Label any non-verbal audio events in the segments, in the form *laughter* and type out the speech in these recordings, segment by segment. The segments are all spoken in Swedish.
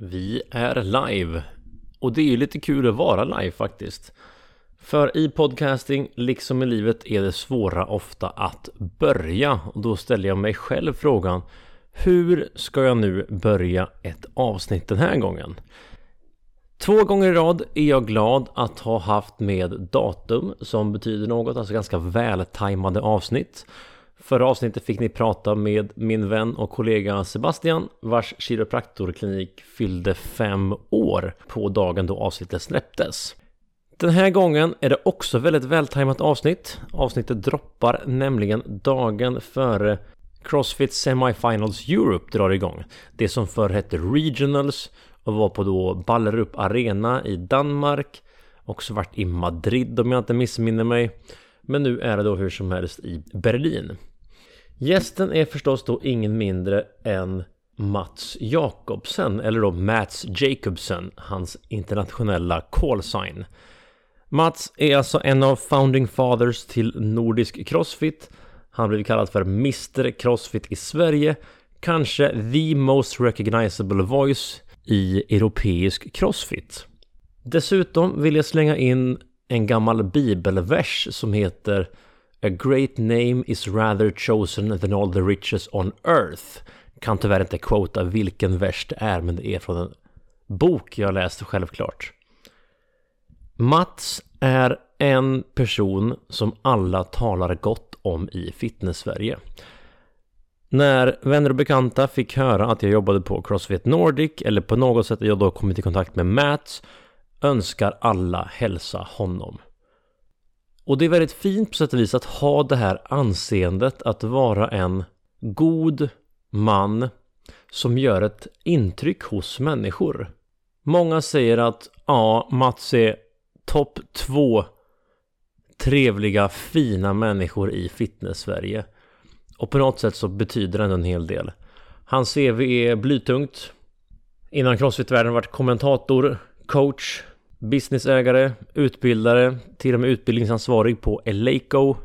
Vi är live. Och det är ju lite kul att vara live faktiskt. För i podcasting, liksom i livet, är det svåra ofta att börja. Och då ställer jag mig själv frågan Hur ska jag nu börja ett avsnitt den här gången? Två gånger i rad är jag glad att ha haft med datum som betyder något, alltså ganska vältajmade avsnitt. Förra avsnittet fick ni prata med min vän och kollega Sebastian vars kiropraktorklinik fyllde fem år på dagen då avsnittet släpptes. Den här gången är det också väldigt vältajmat avsnitt. Avsnittet droppar nämligen dagen före Crossfit Semifinals Europe drar igång. Det som förr hette Regionals och var på då Ballerup Arena i Danmark. Också varit i Madrid om jag inte missminner mig. Men nu är det då hur som helst i Berlin. Gästen är förstås då ingen mindre än Mats Jakobsen, eller då Mats Jacobsen, hans internationella callsign. Mats är alltså en av founding fathers till Nordisk Crossfit. Han blev kallad för Mr Crossfit i Sverige. Kanske the most recognizable voice i europeisk crossfit. Dessutom vill jag slänga in en gammal bibelvers som heter A great name is rather chosen than all the riches on earth. Kan tyvärr inte quota vilken vers det är, men det är från en bok jag läste självklart. Mats är en person som alla talar gott om i fitness-Sverige. När vänner och bekanta fick höra att jag jobbade på Crossfit Nordic eller på något sätt jag då kommit i kontakt med Mats önskar alla hälsa honom. Och det är väldigt fint på sätt och vis att ha det här anseendet att vara en god man som gör ett intryck hos människor. Många säger att ja, Mats är topp två trevliga, fina människor i fitness-Sverige. Och på något sätt så betyder den en hel del. Hans CV är blytungt. Innan Crossfit-världen varit kommentator, coach, businessägare, utbildare, till och med utbildningsansvarig på Eleiko.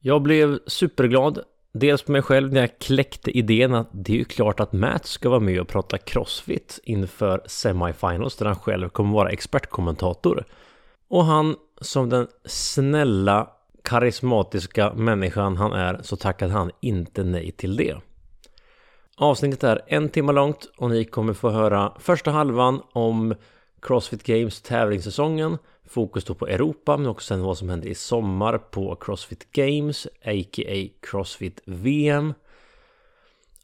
Jag blev superglad, dels på mig själv när jag kläckte idén att det är ju klart att Matt ska vara med och prata Crossfit inför semifinals där han själv kommer vara expertkommentator. Och han som den snälla karismatiska människan han är så tackade han inte nej till det. Avsnittet är en timme långt och ni kommer få höra första halvan om Crossfit Games tävlingssäsongen Fokus då på Europa men också sen vad som händer i sommar på Crossfit Games a.k.a. Crossfit VM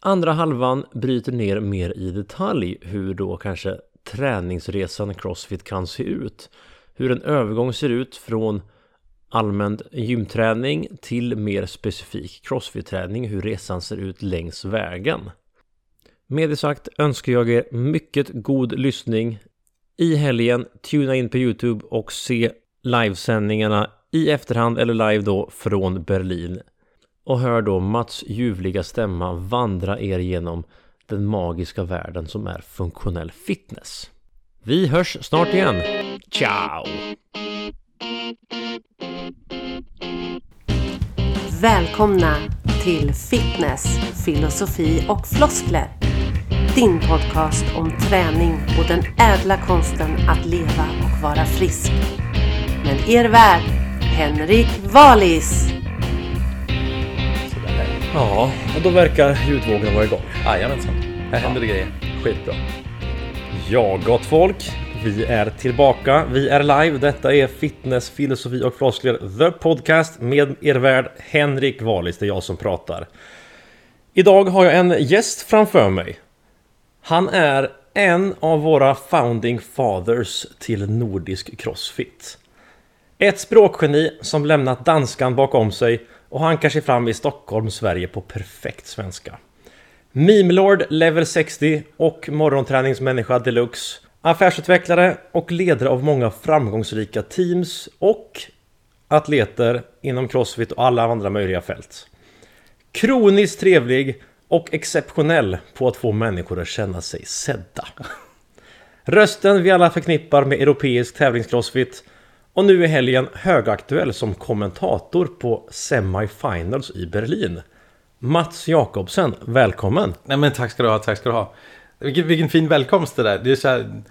Andra halvan bryter ner mer i detalj hur då kanske träningsresan Crossfit kan se ut Hur en övergång ser ut från allmän gymträning till mer specifik crossfit-träning, hur resan ser ut längs vägen. Med det sagt önskar jag er mycket god lyssning i helgen. Tuna in på Youtube och se livesändningarna i efterhand eller live då från Berlin. Och hör då Mats ljuvliga stämma vandra er genom den magiska världen som är funktionell fitness. Vi hörs snart igen. Ciao! Välkomna till Fitness, filosofi och floskler. Din podcast om träning och den ädla konsten att leva och vara frisk. Med er värd, Henrik Valis. Ja, och då verkar ljudvågorna vara igång. Jajamensan. Här händer det grejer. Skitbra. Ja, gott folk. Vi är tillbaka. Vi är live. Detta är Fitness, filosofi och floskler. The Podcast med er värd Henrik Wallis. Det är jag som pratar. Idag har jag en gäst framför mig. Han är en av våra founding fathers till nordisk crossfit. Ett språkgeni som lämnat danskan bakom sig och hankar sig fram i Stockholm, Sverige på perfekt svenska. Mimlord level 60 och morgonträningsmänniska deluxe. Affärsutvecklare och ledare av många framgångsrika teams och atleter inom crossfit och alla andra möjliga fält. Kroniskt trevlig och exceptionell på att få människor att känna sig sedda. Rösten vi alla förknippar med europeisk tävlingscrossfit och nu i helgen högaktuell som kommentator på semifinals i Berlin. Mats Jakobsen, välkommen! Nej men tack ska du ha, tack ska du ha. Vilken, vilken fin välkomst det där. Det är, så här,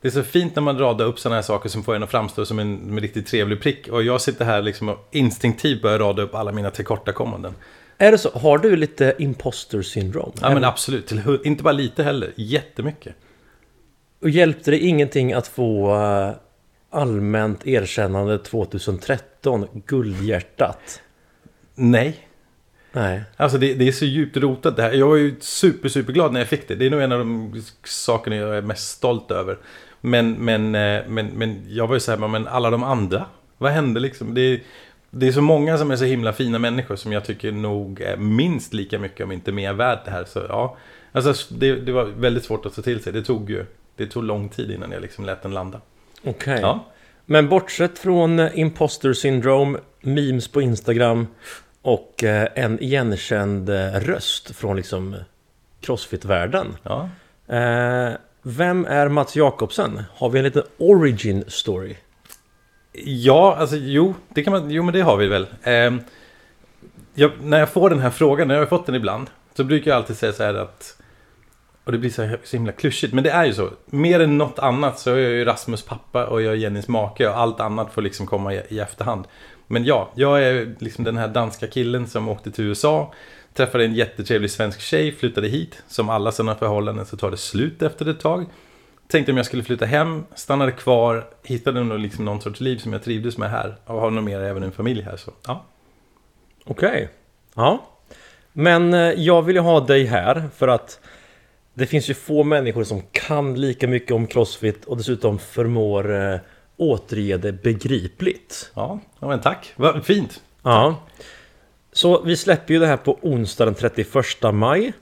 det är så fint när man radar upp sådana här saker som får en att framstå som en, en riktigt trevlig prick. Och jag sitter här liksom och instinktivt börjar rada upp alla mina tillkortakommanden. Är det så? Har du lite imposter syndrome? Ja men absolut, Till, inte bara lite heller, jättemycket. Och hjälpte det ingenting att få eh, allmänt erkännande 2013, Guldhjärtat? Nej. Nej. Alltså det, det är så djupt rotat det här. Jag var ju super, super glad när jag fick det. Det är nog en av de sakerna jag är mest stolt över. Men, men, eh, men, men jag var ju så här, men alla de andra? Vad hände liksom? Det det är så många som är så himla fina människor som jag tycker nog är minst lika mycket om inte mer värd det här. Så ja, alltså det, det var väldigt svårt att ta till sig. Det tog ju det tog lång tid innan jag liksom lät den landa. Okej. Ja. Men bortsett från eh, imposter syndrome, memes på Instagram och eh, en igenkänd eh, röst från liksom Crossfit-världen. Ja. Vem är Mats Jakobsen? Har vi en liten origin story? Ja, alltså jo, det kan man, jo men det har vi väl. Eh, jag, när jag får den här frågan, när jag har fått den ibland, så brukar jag alltid säga så här att och det blir så, här, så himla klyschigt, men det är ju så. Mer än något annat så är jag ju Rasmus pappa och jag är Jennys make och allt annat får liksom komma i, i efterhand. Men ja, jag är liksom den här danska killen som åkte till USA, träffade en jättetrevlig svensk tjej, flyttade hit. Som alla sådana förhållanden så tar det slut efter ett tag. Tänkte om jag skulle flytta hem, stannade kvar, hittade nog liksom någon sorts liv som jag trivdes med här. Och har nog mer även en familj här så, ja. Okej. Ja. Men eh, jag vill ju ha dig här för att det finns ju få människor som kan lika mycket om Crossfit och dessutom förmår eh, återge det begripligt. Ja, ja men tack. Vad fint. Ja. Så vi släpper ju det här på onsdag den 31 maj.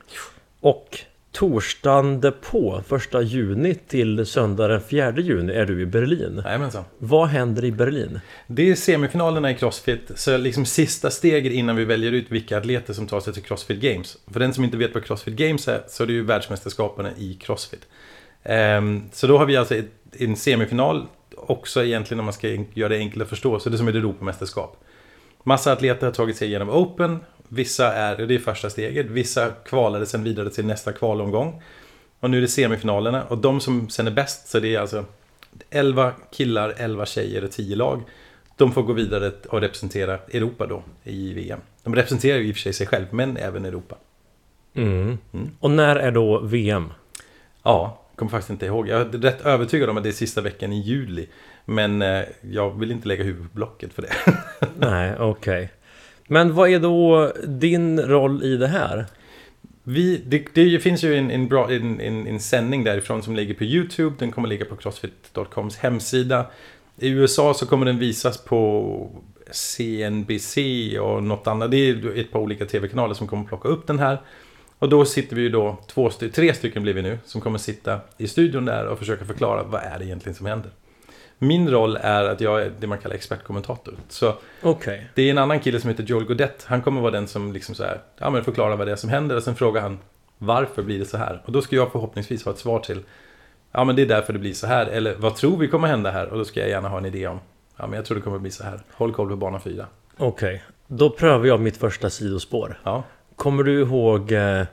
Och torsdagen därpå, första juni till söndag den 4 juni är du i Berlin. Jajamensan. Vad händer i Berlin? Det är semifinalerna i Crossfit, så liksom sista steget innan vi väljer ut vilka atleter som tar sig till Crossfit Games. För den som inte vet vad Crossfit Games är, så är det ju världsmästerskapen i Crossfit. Ehm, så då har vi alltså en semifinal, också egentligen om man ska göra det enkelt att förstå, så det är som ett Europamästerskap. Massa atleter har tagit sig igenom Open, vissa är, det är första steget, vissa kvalade sen vidare till nästa kvalomgång. Och nu är det semifinalerna, och de som sen är bäst, så det är alltså 11 killar, 11 tjejer och 10 lag. De får gå vidare och representera Europa då i VM. De representerar ju i och för sig sig själv, men även Europa. Mm. Och när är då VM? Ja, kommer faktiskt inte ihåg. Jag är rätt övertygad om att det är sista veckan i juli. Men eh, jag vill inte lägga huvudet på blocket för det. *laughs* Nej, okej. Men vad är då din roll i det här? Vi, det, det finns ju en, en, bra, en, en, en sändning därifrån som ligger på YouTube. Den kommer ligga på Crossfit.coms hemsida. I USA så kommer den visas på CNBC och något annat. Det är ett par olika tv-kanaler som kommer plocka upp den här. Och då sitter vi ju då, två tre stycken blir vi nu, som kommer sitta i studion där och försöka förklara vad är det egentligen som händer. Min roll är att jag är det man kallar expertkommentator. Så Okej. det är en annan kille som heter Joel Godet. Han kommer vara den som liksom så här, ja, men förklarar vad det är som händer och sen frågar han varför blir det så här? Och då ska jag förhoppningsvis ha ett svar till ja men det är därför det blir så här. Eller vad tror vi kommer hända här? Och då ska jag gärna ha en idé om ja men jag tror det kommer bli så här. Håll koll på bana 4. Okej. Då prövar jag mitt första sidospår. Ja, Kommer du ihåg eh,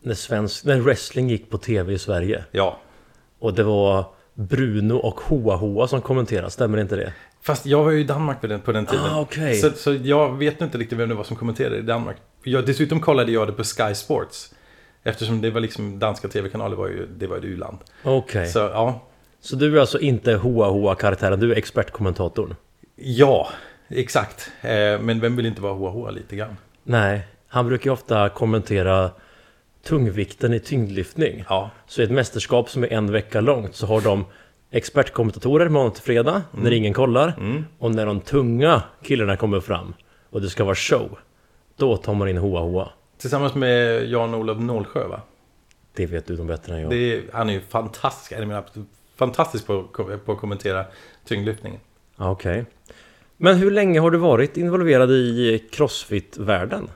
när, svensk, när wrestling gick på tv i Sverige? ja. Och det var Bruno och Hoa Hoa som kommenterade, stämmer inte det? Fast jag var ju i Danmark på den, på den tiden. Ah, okej. så, så jag vet inte riktigt vem det var som kommenterade i Danmark. Jag, dessutom kollade jag det på Sky Sports. Eftersom det var liksom danska tv-kanaler var ju, det var ett u-land. Okej. Så ja, Så du är alltså inte Hoa Hoa karaktären, du är expertkommentatorn? ja, exakt. Eh, men vem vill inte vara HH lite grann? Nej, han brukar ju ofta kommentera tungvikten i tyngdlyftning. Ja, Så i ett mästerskap som är en vecka långt så har de expertkommentatorer måndag till fredag när ingen kollar. Och när de tunga killarna kommer fram och det ska vara show. Då tar man in Hoa Hoa. tillsammans med Jan-Olof Nålsjö va? Det vet du de bättre än jag. Det är, han är ju fantastisk, jag menar, fantastisk på, på att kommentera tyngdlyftningen. Okej. Men hur länge har du varit involverad i Crossfit-världen?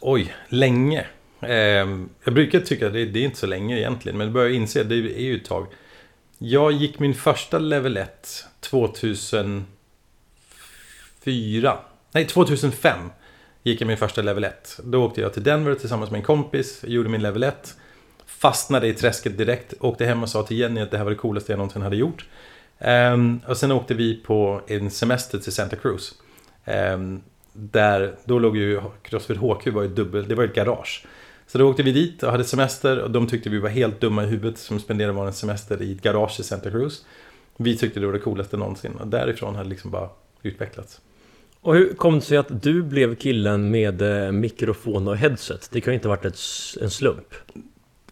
Oj, länge. Ehm, jag brukar tycka att det, det är inte så länge egentligen, men jag börjar inse att det är ju ett tag. Jag gick min första level 1 2004. Nej, 2005 gick jag min första level 1. Då åkte jag till Denver tillsammans med en kompis, gjorde min level 1. fastnade i träsket direkt. Åkte hem och sa till Jenny att det här var det coolaste jag någonsin hade gjort. Ehm, och sen åkte vi på en semester till Santa Cruz. Ehm, där, då låg ju Crossfit HQ var ju dubbel, det var ett garage. Så då åkte vi dit och hade semester och de tyckte vi var helt dumma i huvudet som spenderade vår semester i ett garage i Santa Cruz. Vi tyckte det var det coolaste någonsin och därifrån hade det liksom bara utvecklats. Och hur kom det sig att du blev killen med eh, mikrofon och headset? Det kan ju inte ha varit ett, en slump.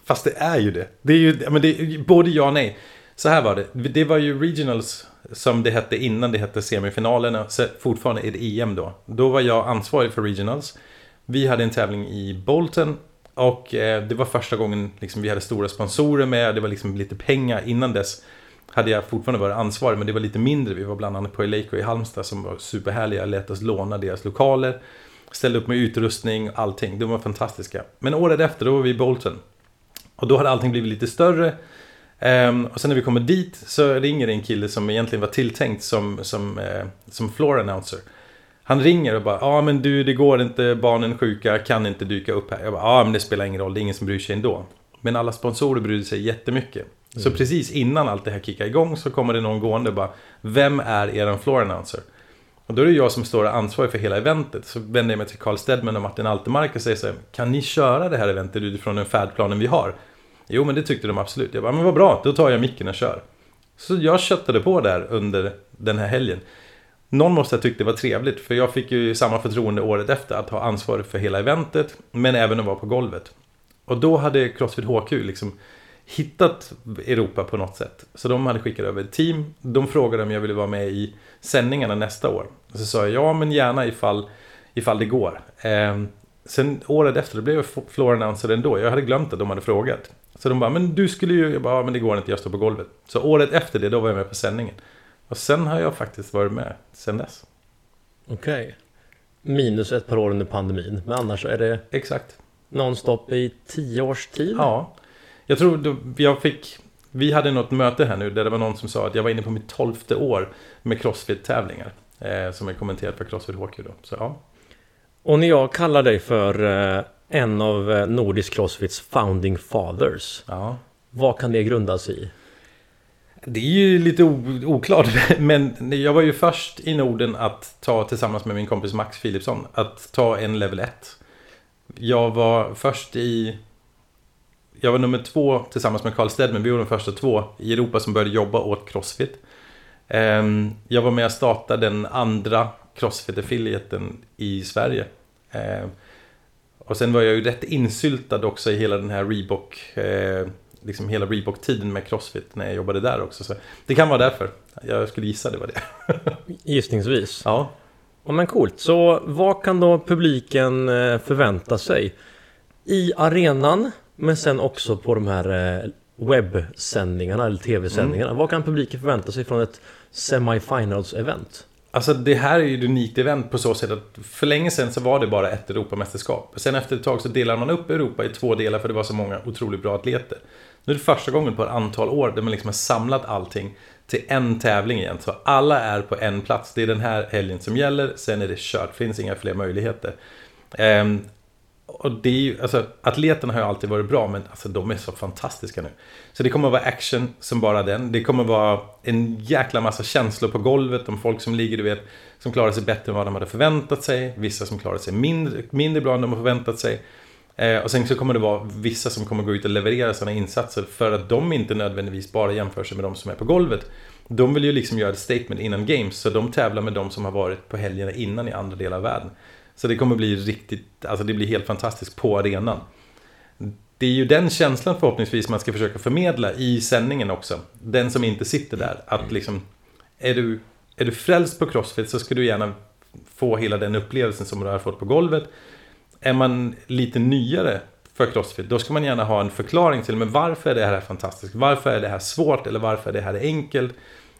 Fast det är ju det. Det är ju men det är, både ja och nej. Så här var det. Det var ju regionals som det hette innan det hette semifinalerna. Så fortfarande är det EM då. Då var jag ansvarig för regionals. Vi hade en tävling i Bolton. Och eh, det var första gången liksom, vi hade stora sponsorer med. Det var liksom lite pengar. Innan dess hade jag fortfarande varit ansvarig. Men det var lite mindre. Vi var bland annat på Eleiko i Halmstad som var superhärliga. Lät oss låna deras lokaler. Ställde upp med utrustning och allting. De var fantastiska. Men året efter då var vi i Bolton. Och då hade allting blivit lite större. Um, och sen när vi kommer dit så ringer det en kille som egentligen var tilltänkt som, som, uh, som floor announcer. Han ringer och bara, ja ah, men du det går inte, barnen sjuka, kan inte dyka upp här. Jag bara, ja ah, men det spelar ingen roll, det är ingen som bryr sig ändå. Men alla sponsorer brydde sig jättemycket. Mm. Så precis innan allt det här kickar igång så kommer det någon gående och bara, vem är eran floor announcer? Och då är det jag som står ansvarig för hela eventet. Så vänder jag mig till Carl Stedman och Martin Altemark och säger så här, kan ni köra det här eventet utifrån den färdplanen vi har? Jo, men det tyckte de absolut. Jag bara, men vad bra, då tar jag micken och kör. Så jag köttade på där under den här helgen. Någon måste ha tyckt det var trevligt, för jag fick ju samma förtroende året efter att ha ansvar för hela eventet, men även att vara på golvet. Och då hade Crossfit HQ liksom hittat Europa på något sätt. Så de hade skickat över ett team. De frågade om jag ville vara med i sändningarna nästa år. Och så sa jag ja, men gärna ifall, ifall det går. Eh, sen året efter, då blev jag floor announcer ändå. Jag hade glömt att de hade frågat. Så de bara, men du skulle ju... Jag bara, ja, men det går inte, jag står på golvet. Så året efter det, då var jag med på sändningen. Och sen har jag faktiskt varit med sen dess. Okej. Okay. Minus ett par år under pandemin. Men annars är det... Exakt. Nonstop i tio års tid? Ja. Jag tror då, jag fick... Vi hade något möte här nu där det var någon som sa att jag var inne på mitt tolfte år med Crossfit-tävlingar. Eh, som är kommenterat för Crossfit HQ då. Så ja. Och när jag kallar dig för eh, en av eh, Nordisk Crossfits founding fathers. Ja. Vad kan det grundas i? Det är ju lite oklart, *laughs* men jag var ju först i Norden att ta tillsammans med min kompis Max Philipsson att ta en level 1. Jag var först i... Jag var nummer två tillsammans med Carl Stedman, vi var de första två i Europa som började jobba åt Crossfit. Ehm, jag var med och startade den andra Crossfit-affiliaten i Sverige. Ehm, och sen var jag ju rätt insyltad också i hela den här Reebok, eh, liksom hela Reebok-tiden med Crossfit när jag jobbade där också. Så det kan vara därför. Jag skulle gissa det var det. *laughs* Gissningsvis. Ja. Ja men coolt. Så vad kan då publiken eh, förvänta sig? I arenan, men sen också på de här eh, webbsändningarna eller tv-sändningarna. Mm. Vad kan publiken förvänta sig från ett semifinals-event? Alltså det här är ju ett unikt event på så sätt att för länge sedan så var det bara ett Europamästerskap. Sen efter ett tag så delar man upp Europa i två delar för det var så många otroligt bra atleter. Nu är det första gången på ett antal år där man liksom har samlat allting till en tävling igen. Så alla är på en plats. Det är den här helgen som gäller, sen är det kört. Finns inga fler möjligheter. Um, och det är ju, alltså, atleterna har ju alltid varit bra, men alltså, de är så fantastiska nu. Så det kommer att vara action som bara den. Det kommer att vara en jäkla massa känslor på golvet om folk som ligger, du vet, som klarar sig bättre än vad de hade förväntat sig. Vissa som klarar sig mindre, mindre bra än de har förväntat sig. Eh, och sen så kommer det vara vissa som kommer gå ut och leverera sina insatser för att de inte nödvändigtvis bara jämför sig med de som är på golvet. De vill ju liksom göra ett statement innan games, så de tävlar med de som har varit på helgerna innan i andra delar av världen. Så det kommer bli riktigt, alltså det blir helt fantastiskt på arenan. Det är ju den känslan förhoppningsvis man ska försöka förmedla i sändningen också. Den som inte sitter där. Att liksom, är du, är du frälst på Crossfit så ska du gärna få hela den upplevelsen som du har fått på golvet. Är man lite nyare för Crossfit, då ska man gärna ha en förklaring till men varför är det här fantastiskt? Varför är det här svårt? Eller varför är det här enkelt?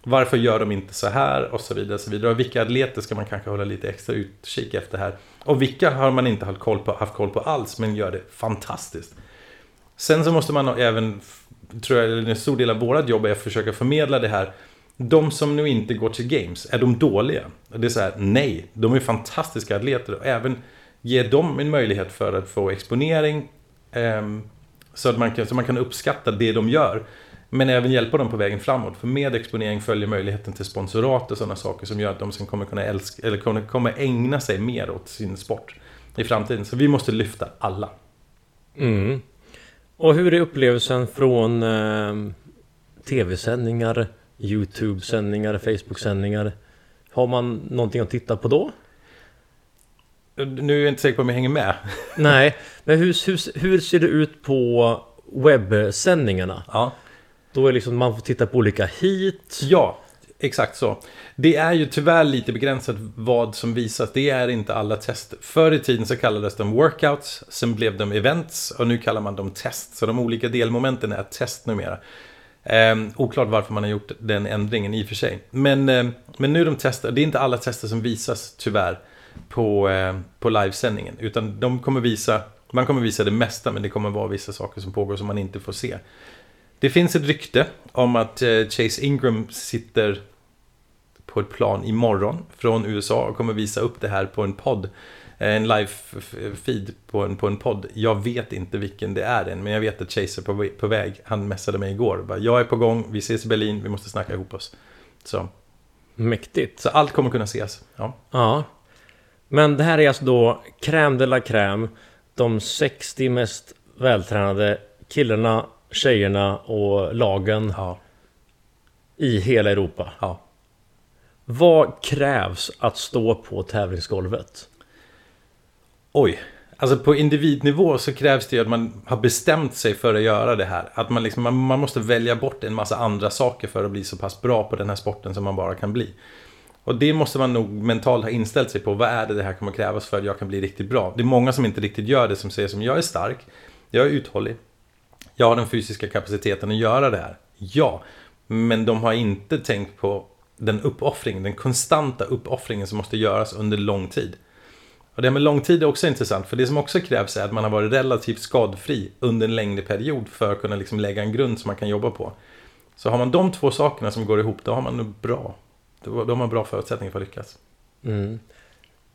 Varför gör de inte så här? Och så vidare. Och så vidare. Och vilka atleter ska man kanske hålla lite extra utkik efter här? Och vilka har man inte haft koll på, haft koll på alls, men gör det fantastiskt? Sen så måste man även, tror jag, en stor del av vårt jobb är att försöka förmedla det här. De som nu inte går till games, är de dåliga? Det är så här, nej, de är fantastiska atleter och även ge dem en möjlighet för att få exponering. eh, Så att man kan, så man kan uppskatta det de gör. Men även hjälpa dem på vägen framåt. För med exponering följer möjligheten till sponsorat och sådana saker som gör att de sen kommer kunna älska, eller kommer, kommer ägna sig mer åt sin sport i framtiden. Så vi måste lyfta alla. Mm. Och hur är upplevelsen från eh, tv-sändningar, YouTube-sändningar, Facebook-sändningar? Har man någonting att titta på då? Nu är jag inte säker på om jag hänger med. *laughs* Nej, men hur, hur, hur ser det ut på webbsändningarna? Ja. Då är liksom man får titta på olika hit. Ja, exakt så. Det är ju tyvärr lite begränsat vad som visas. Det är inte alla tester. Förr i tiden så kallades de workouts, sen blev de events och nu kallar man dem test. Så de olika delmomenten är test numera. Eh, oklart varför man har gjort den ändringen i och för sig. Men, eh, men nu de tester, det är inte alla tester som visas tyvärr på, eh, på livesändningen. Utan de kommer visa, man kommer visa det mesta men det kommer vara vissa saker som pågår som man inte får se. Det finns ett rykte om att eh, Chase Ingram sitter på ett plan imorgon från USA och kommer visa upp det här på en podd. Eh, en live-feed på en, på en podd. Jag vet inte vilken det är än, men jag vet att Chase är på, på väg. Han messade mig igår. Bara, jag är på gång, vi ses i Berlin, vi måste snacka ihop oss. Så, Mäktigt. så allt kommer kunna ses. Ja. Ja. Men det här är alltså då crème de la crème. De 60 mest vältränade killarna, tjejerna och lagen Ja. i hela Europa. ja. Vad krävs att stå på tävlingsgolvet? Oj. Alltså på individnivå så krävs det ju att man har bestämt sig för att göra det här. Att man, liksom, man, man måste välja bort en massa andra saker för att bli så pass bra på den här sporten som man bara kan bli. Och det måste man nog mentalt ha inställt sig på. Vad är det det här kommer krävas för att jag kan bli riktigt bra? Det är många som inte riktigt gör det som säger som jag är stark, jag är uthållig, jag har den fysiska kapaciteten att göra det här. Ja, men de har inte tänkt på den uppoffringen, den konstanta uppoffringen som måste göras under lång tid. Och det här med lång tid är också intressant, för det som också krävs är att man har varit relativt skadfri under en längre period för att kunna liksom lägga en grund som man kan jobba på. Så har man de två sakerna som går ihop, då har man det bra. Då då har man bra förutsättningar för att lyckas. Mm.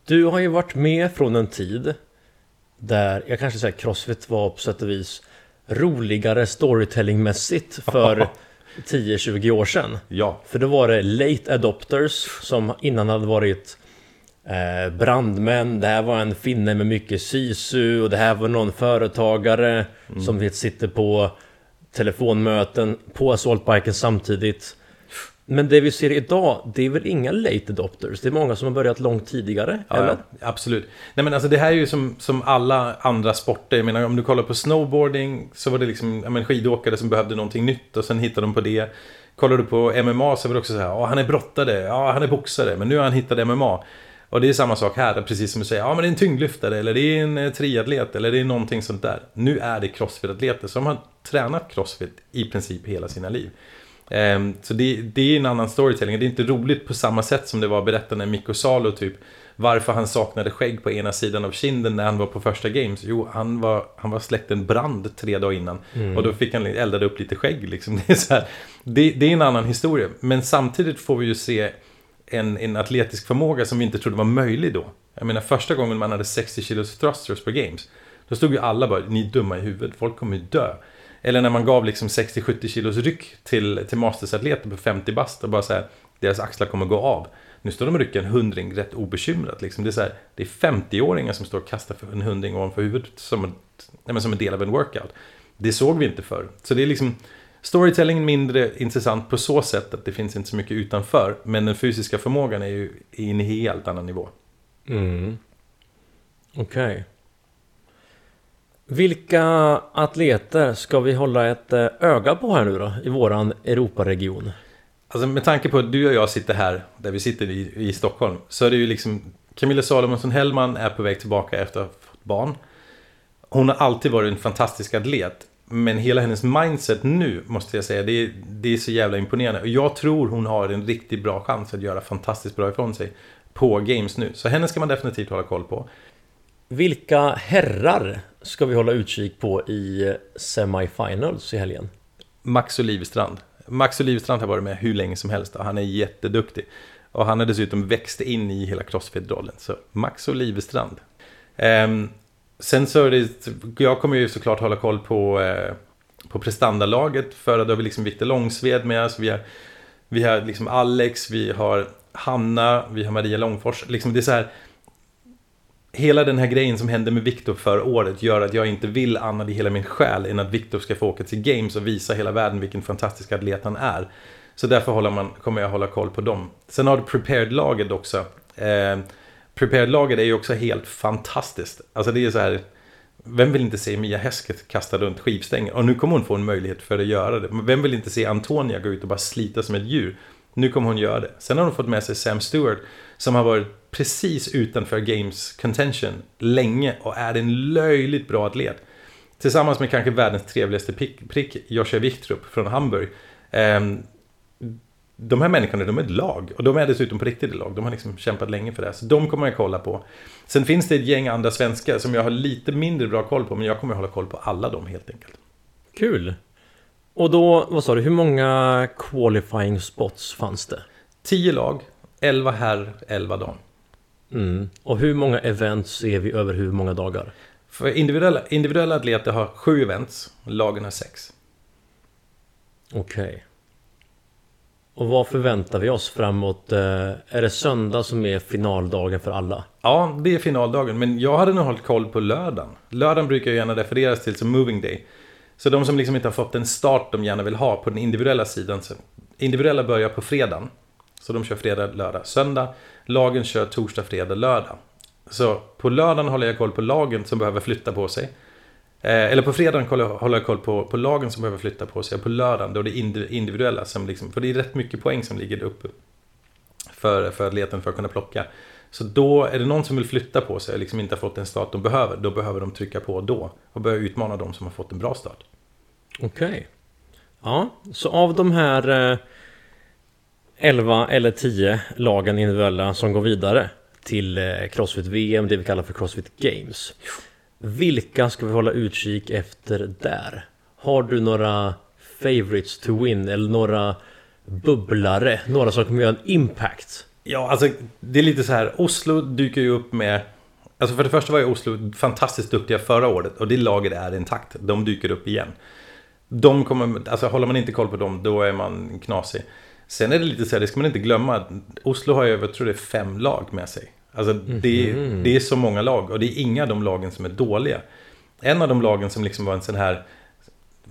Du har ju varit med från en tid där, jag kanske säger Crossfit var på sätt och vis roligare storytellingmässigt för 10-20 *laughs* år sedan. Ja, För då var det late adopters som innan hade varit eh, brandmän. Det här var en finne med mycket sisu och det här var någon företagare som vet sitter på telefonmöten på assaultbiken samtidigt. Men det vi ser idag, det är väl inga late adopters? Det är många som har börjat långt tidigare, ja, eller? absolut. Nej men alltså det här är ju som, som alla andra sporter. Jag menar om du kollar på snowboarding så var det liksom men skidåkare som behövde någonting nytt och sen hittade de på det. Kollar du på MMA så var det också så här, ja han är brottare, ja han är boxare, men nu har han hittat MMA. Och det är samma sak här, precis som du säger, ja men det är en tyngdlyftare eller det är en eh, triatlet eller det är någonting sånt där. Nu är det crossfit-atleter som har tränat crossfit i princip hela sina liv. Ehm, Så det, det är en annan storytelling. Det är inte roligt på samma sätt som det var att berätta när Mikko Salo typ varför han saknade skägg på ena sidan av kinden när han var på första games. Jo, han var, han var släckt en brand tre dagar innan. Och då fick han eldade upp lite skägg liksom. *laughs* Det är, så här, det, det är en annan historia. Men samtidigt får vi ju se en, en atletisk förmåga som vi inte trodde var möjlig då. Jag menar första gången man hade 60 kilos thrusters på games. Då stod ju alla bara, ni är dumma i huvudet, folk kommer ju dö. Eller när man gav liksom 60-70 kilos ryck till, till mastersatleter på 50 bast och bara så här, deras axlar kommer gå av. Nu står de och rycker en hundring rätt obekymrat. Liksom. Det, är så här, det är 50-åringar som står och kastar för en hundring ovanför huvudet som en, nej, men som en del av en workout. Det såg vi inte förr. Så det är liksom storytelling mindre intressant på så sätt att det finns inte så mycket utanför. Men den fysiska förmågan är ju i en helt annan nivå. Mm. Okej. Vilka atleter ska vi hålla ett eh, öga på här nu då i våran Europaregion? Alltså med tanke på att du och jag sitter här, där vi sitter i, i Stockholm, så är det ju liksom Camilla Salomonsson Hellman är på väg tillbaka efter att ha fått barn. Hon har alltid varit en fantastisk atlet. Men hela hennes mindset nu, måste jag säga, det är, det är så jävla imponerande. Och jag tror hon har en riktigt bra chans att göra fantastiskt bra ifrån sig på Games nu. Så henne ska man definitivt hålla koll på. Vilka herrar ska vi hålla utkik på i semifinals i helgen? Max Olivstrand. Max Olivstrand har varit med hur länge som helst och han är jätteduktig. Och han har dessutom växt in i hela Crossfit-rollen. Så Max Olivstrand. Ehm, sen så är det, jag kommer ju såklart hålla koll på, eh, på prestandalaget. För då har vi liksom Viktor Långsved med oss. Vi har, vi har liksom Alex, vi har Hanna, vi har Maria Långfors. Liksom det är så här, hela den här grejen som hände med Viktor förra året gör att jag inte vill annat i hela min själ än att Viktor ska få åka till Games och visa hela världen vilken fantastisk atlet han är. Så därför håller man, kommer jag hålla koll på dem. Sen har du Prepared-laget också. Eh, Prepared-laget är ju också helt fantastiskt. Alltså det är så här... Vem vill inte se Mia Häsket kasta runt skivstänger? Och nu kommer hon få en möjlighet för att göra det. Men vem vill inte se Antonia gå ut och bara slita som ett djur? Nu kommer hon göra det. Sen har hon fått med sig Sam Stewart som har varit precis utanför Games Contention länge och är en löjligt bra atlet. Tillsammans med kanske världens trevligaste prick, prick Joshua Wichtrup från Hamburg. Ehm, de här människorna, de är ett lag. Och de är dessutom på riktigt ett lag. De har liksom kämpat länge för det. Så de kommer jag kolla på. Sen finns det ett gäng andra svenskar som jag har lite mindre bra koll på. Men jag kommer hålla koll på alla dem helt enkelt. Kul! Och då, vad sa du, hur många qualifying spots fanns det? 10 lag, 11 herr, 11 dam. Mm. Och hur många events ser vi över hur många dagar? För individuella, individuella atleter har 7 events, lagen har 6. Okej. Okay. Och vad förväntar vi oss framåt? Eh, är det söndag som är finaldagen för alla? Ja, det är finaldagen. Men jag hade nog hållit koll på lördagen. Lördagen brukar ju gärna refereras till som moving day. Så de som liksom inte har fått den start de gärna vill ha på den individuella sidan. Så individuella börjar på fredagen. Så de kör fredag, lördag, söndag. Lagen kör torsdag, fredag, lördag. Så på lördagen håller jag koll på lagen som behöver flytta på sig. Eh, eller på fredagen håller jag koll på, på lagen som behöver flytta på sig. Och på lördagen då är det individuella som liksom, för det är rätt mycket poäng som ligger uppe. För, för atleten för att kunna plocka. Så då är det någon som vill flytta på sig och liksom inte har fått den start de behöver. Då behöver de trycka på då. Och börja utmana de som har fått en bra start. Okej. Okay. Ja, så av de här eh, 11 eller 10 lagen individuella som går vidare till eh, Crossfit VM, det vi kallar för Crossfit Games. Vilka ska vi hålla utkik efter där? Har du några favorites to win eller några bubblare? Några som kommer göra en impact? Ja, alltså det är lite så här. Oslo dyker ju upp med... Alltså för det första var ju Oslo fantastiskt duktiga förra året och det laget är intakt. De dyker upp igen. De kommer, alltså håller man inte koll på dem då är man knasig. Sen är det lite så här, det ska man inte glömma. Oslo har ju, jag tror det är fem lag med sig. Alltså det, mm. det är så många lag och det är inga av de lagen som är dåliga. En av de lagen som liksom var en sån här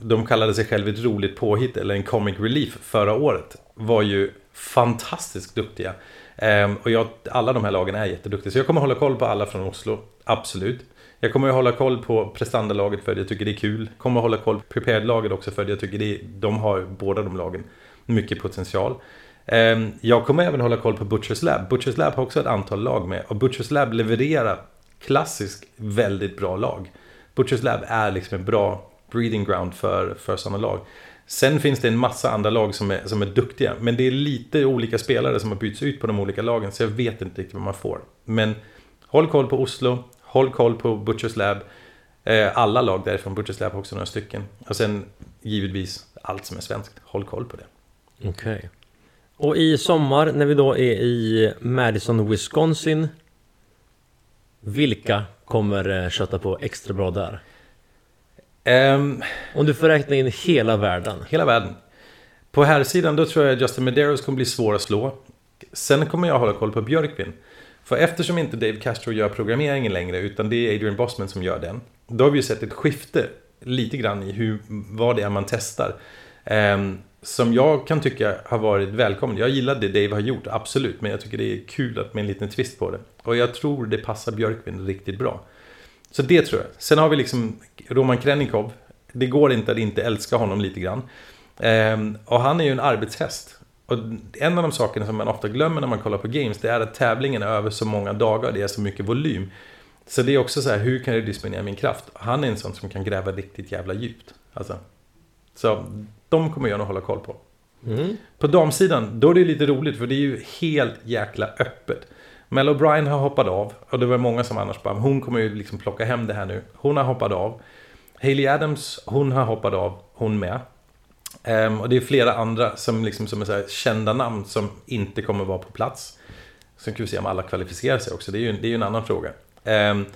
de kallade sig själv ett roligt påhitt eller en comic relief förra året. Var ju fantastiskt duktiga. Ehm, och jag, alla de här lagen är jätteduktiga. Så jag kommer hålla koll på alla från Oslo, absolut. Jag kommer hålla koll på prestandalaget för att jag tycker det är kul. Kommer hålla koll på prepared-laget också för att jag tycker det, de har båda de lagen mycket potential. Ehm, jag kommer även hålla koll på Butchers Lab. Butchers Lab har också ett antal lag med. Och Butchers Lab levererar klassiskt väldigt bra lag. Butchers Lab är liksom en bra breeding ground för, för sådana lag. Sen finns det en massa andra lag som är, som är duktiga. Men det är lite olika spelare som har bytts ut på de olika lagen. Så jag vet inte riktigt vad man får. Men håll koll på Oslo. Håll koll på Butchers Lab. Eh, alla lag därifrån. Butchers Lab också några stycken. Och sen givetvis allt som är svenskt. Håll koll på det. Okej. Okay. Och i sommar när vi då är i Madison, Wisconsin Vilka kommer eh, köta på extra bra där? Um, Om du får räkna in hela världen Hela världen På här sidan då tror jag Justin Medeiros kommer bli svår att slå Sen kommer jag hålla koll på Björkvin För eftersom inte Dave Castro gör programmeringen längre utan det är Adrian Bossman som gör den Då har vi ju sett ett skifte lite grann i hur, vad det är man testar um, som jag kan tycka har varit välkommen. Jag gillar det Dave har gjort, absolut. Men jag tycker det är kul att med en liten twist på det. Och jag tror det passar Björkvind riktigt bra. Så det tror jag. Sen har vi liksom Roman Krennikov. Det går inte att inte älska honom lite grann. Ehm, och han är ju en arbetshäst. Och en av de sakerna som man ofta glömmer när man kollar på games, det är att tävlingen är över så många dagar, det är så mycket volym. Så det är också så här, hur kan jag disponera min kraft? Han är en sån som kan gräva riktigt jävla djupt. Alltså. Så de kommer jag nog hålla koll på. Mm. På damsidan, då är det lite roligt för det är ju helt jäkla öppet. Mel O'Brien har hoppat av och det var många som annars bara, hon kommer ju liksom plocka hem det här nu. Hon har hoppat av. Hailey Adams, hon har hoppat av, hon med. Um, och det är flera andra som, liksom, som är så kända namn som inte kommer vara på plats. Sen kan vi se om alla kvalificerar sig också, det är ju, det är ju en annan fråga. Um,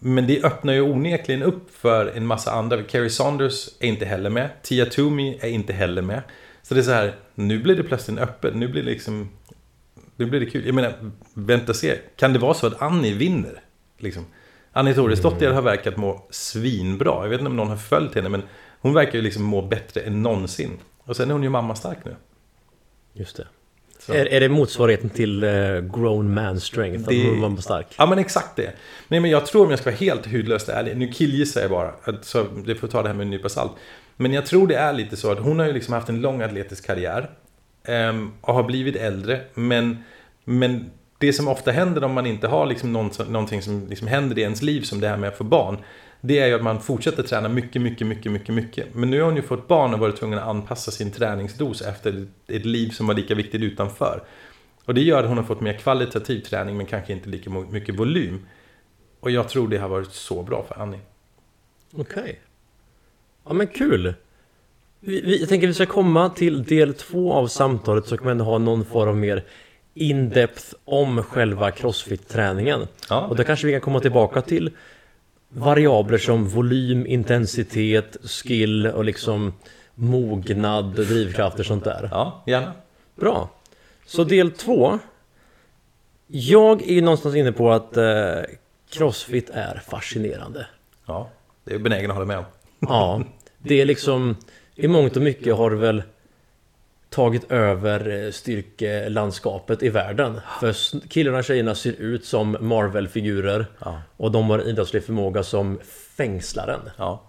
Men det öppnar ju onekligen upp för en massa andra. Kerry Saunders är inte heller med. Tia Toomey är inte heller med. Så det är så här, nu blir det plötsligt öppet. Nu blir det liksom... Nu blir det kul. Jag menar, vänta och se. Kan det vara så att Annie vinner? Liksom. Annie Toresdotter mm. har verkat må svinbra. Jag vet inte om någon har följt henne, men hon verkar ju liksom må bättre än någonsin. Och sen är hon ju mamma stark nu. Just det. Är, är det motsvarigheten till uh, grown man strength? Det, att man var stark? Ja men exakt det. Nej men jag tror om jag ska vara helt hudlöst ärlig. Nu killgissar jag bara. Så det får ta det här med en nypa salt. Men jag tror det är lite så att hon har ju liksom haft en lång atletisk karriär. Ehm, och har blivit äldre. Men, men det som ofta händer om man inte har liksom någon, någonting som liksom händer i ens liv som det här med att få barn. Det är ju att man fortsätter träna mycket, mycket, mycket, mycket, mycket. Men nu har hon ju fått barn och varit tvungen att anpassa sin träningsdos efter ett liv som var lika viktigt utanför. Och det gör att hon har fått mer kvalitativ träning men kanske inte lika mycket volym. Och jag tror det har varit så bra för Annie. Okej. Okay. Ja men kul! Vi, vi, jag tänker att vi ska komma till del två av samtalet så kan man ändå ha någon form av mer in-depth om själva crossfit-träningen. Ja. Och då kanske vi kan komma tillbaka till variabler som volym, intensitet, skill och liksom mognad, drivkrafter och sånt där. Ja, gärna. Bra. Så del två. Jag är ju någonstans inne på att eh, Crossfit är fascinerande. Ja, det är benägen att hålla med om. ja, det är liksom i mångt och mycket har väl tagit över eh, styrkelandskapet i världen. För killarna och tjejerna ser ut som Marvel-figurer. Ja. Och de har idrottslig förmåga som fängslaren. Ja.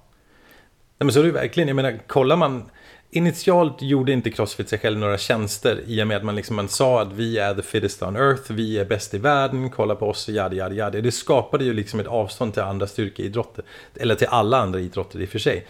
Nej, men så är det verkligen. Jag menar, kollar man... Initialt gjorde inte Crossfit sig själv några tjänster i och med att man, liksom, man sa att vi är the fittest on earth, vi är bäst i världen, kolla på oss, yadi yadi yadi. Det skapade ju liksom ett avstånd till andra styrkeidrotter. Eller till alla andra idrotter i och för sig.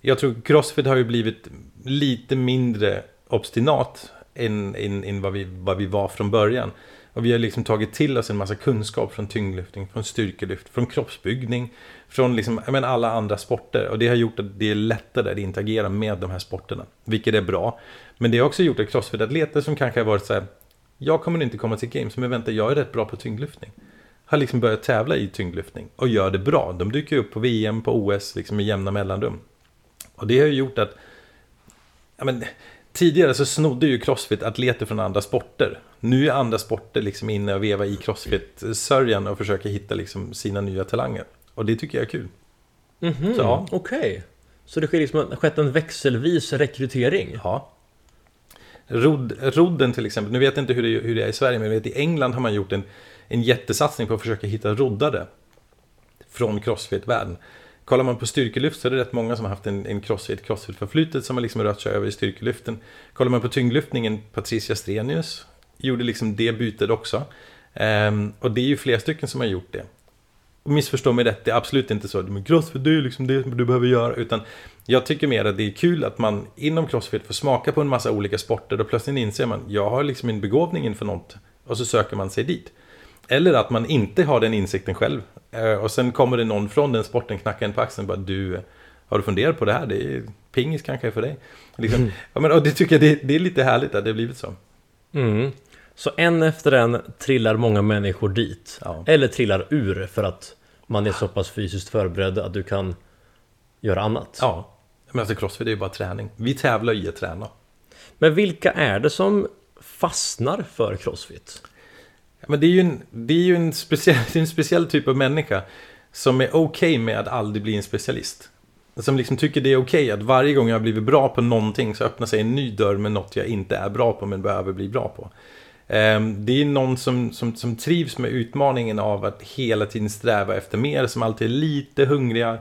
Jag tror Crossfit har ju blivit lite mindre obstinat än, än, än vad, vi, vad vi var från början. Och vi har liksom tagit till oss en massa kunskap från tyngdlyftning, från styrkelyft, från kroppsbyggning, från liksom, jag menar, alla andra sporter. Och det har gjort att det är lättare att interagera med de här sporterna, vilket är bra. Men det har också gjort att crossfit-atleter som kanske har varit så här, jag kommer inte komma till games, men vänta, jag är rätt bra på tyngdlyftning. Har liksom börjat tävla i tyngdlyftning och gör det bra. De dyker upp på VM, på OS, liksom i jämna mellanrum. Och det har ju gjort att, ja men, Tidigare så snodde ju Crossfit atleter från andra sporter. Nu är andra sporter liksom inne och vevar i Crossfit-sörjan och försöker hitta liksom sina nya talanger. Och det tycker jag är kul. Mm -hmm, ja. Okej. Okay. Så det sker liksom, skett en växelvis rekrytering? Ja. Rod, rodden till exempel, nu vet jag inte hur det, hur det är i Sverige, men jag vet i England har man gjort en, en jättesatsning på att försöka hitta roddare från Crossfit-världen. Kollar man på styrkelyft så är det rätt många som har haft en, en crossfit, crossfit-förflutet som har liksom rört sig över i styrkelyften. Kollar man på tyngdlyftningen, Patricia Strenius gjorde liksom det bytet också. Um, och det är ju flera stycken som har gjort det. Och missförstå mig rätt, det är absolut inte så. Men crossfit, det är liksom det du behöver göra. Utan jag tycker mer att det är kul att man inom crossfit får smaka på en massa olika sporter. Och plötsligt inser man, jag har liksom en begåvning inför något. Och så söker man sig dit. Eller att man inte har den insikten själv. Eh, och sen kommer det någon från den sporten, knackar en på axeln bara du, har du funderat på det här? Det är pingis kanske för dig. Liksom. Mm. Ja, men, och det tycker jag det, det, är lite härligt att det har blivit så. Mm. Så en efter en trillar många människor dit. Ja. Eller trillar ur för att man är så pass fysiskt förberedd att du kan göra annat. Ja, men alltså crossfit är ju bara träning. Vi tävlar i att träna. Men vilka är det som fastnar för crossfit? Men det är ju en, det är ju en, speciell, en speciell typ av människa som är okej okay med att aldrig bli en specialist. Som liksom tycker det är okej okay att varje gång jag har blivit bra på någonting så öppnar sig en ny dörr med något jag inte är bra på men behöver bli bra på. Ehm, det är någon som, som, som trivs med utmaningen av att hela tiden sträva efter mer, som alltid är lite hungriga.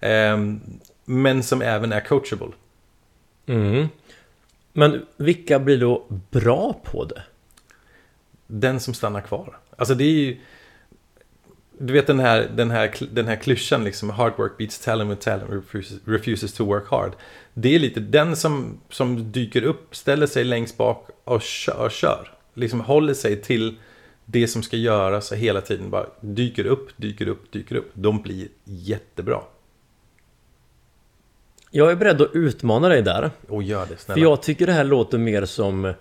Ehm, men som även är coachable. Mm. Men vilka blir då bra på det? Den som stannar kvar. Alltså det är ju... Du vet den här, den här, den här klyschan liksom, hard work beats talent with talent refuses, refuses to work hard. Det är lite den som, som dyker upp, ställer sig längst bak och kör, kör. Liksom håller sig till det som ska göras och hela tiden bara dyker upp, dyker upp, dyker upp. De blir jättebra. Jag är beredd att utmana dig där. Och gör det, snälla. För jag tycker det här låter mer som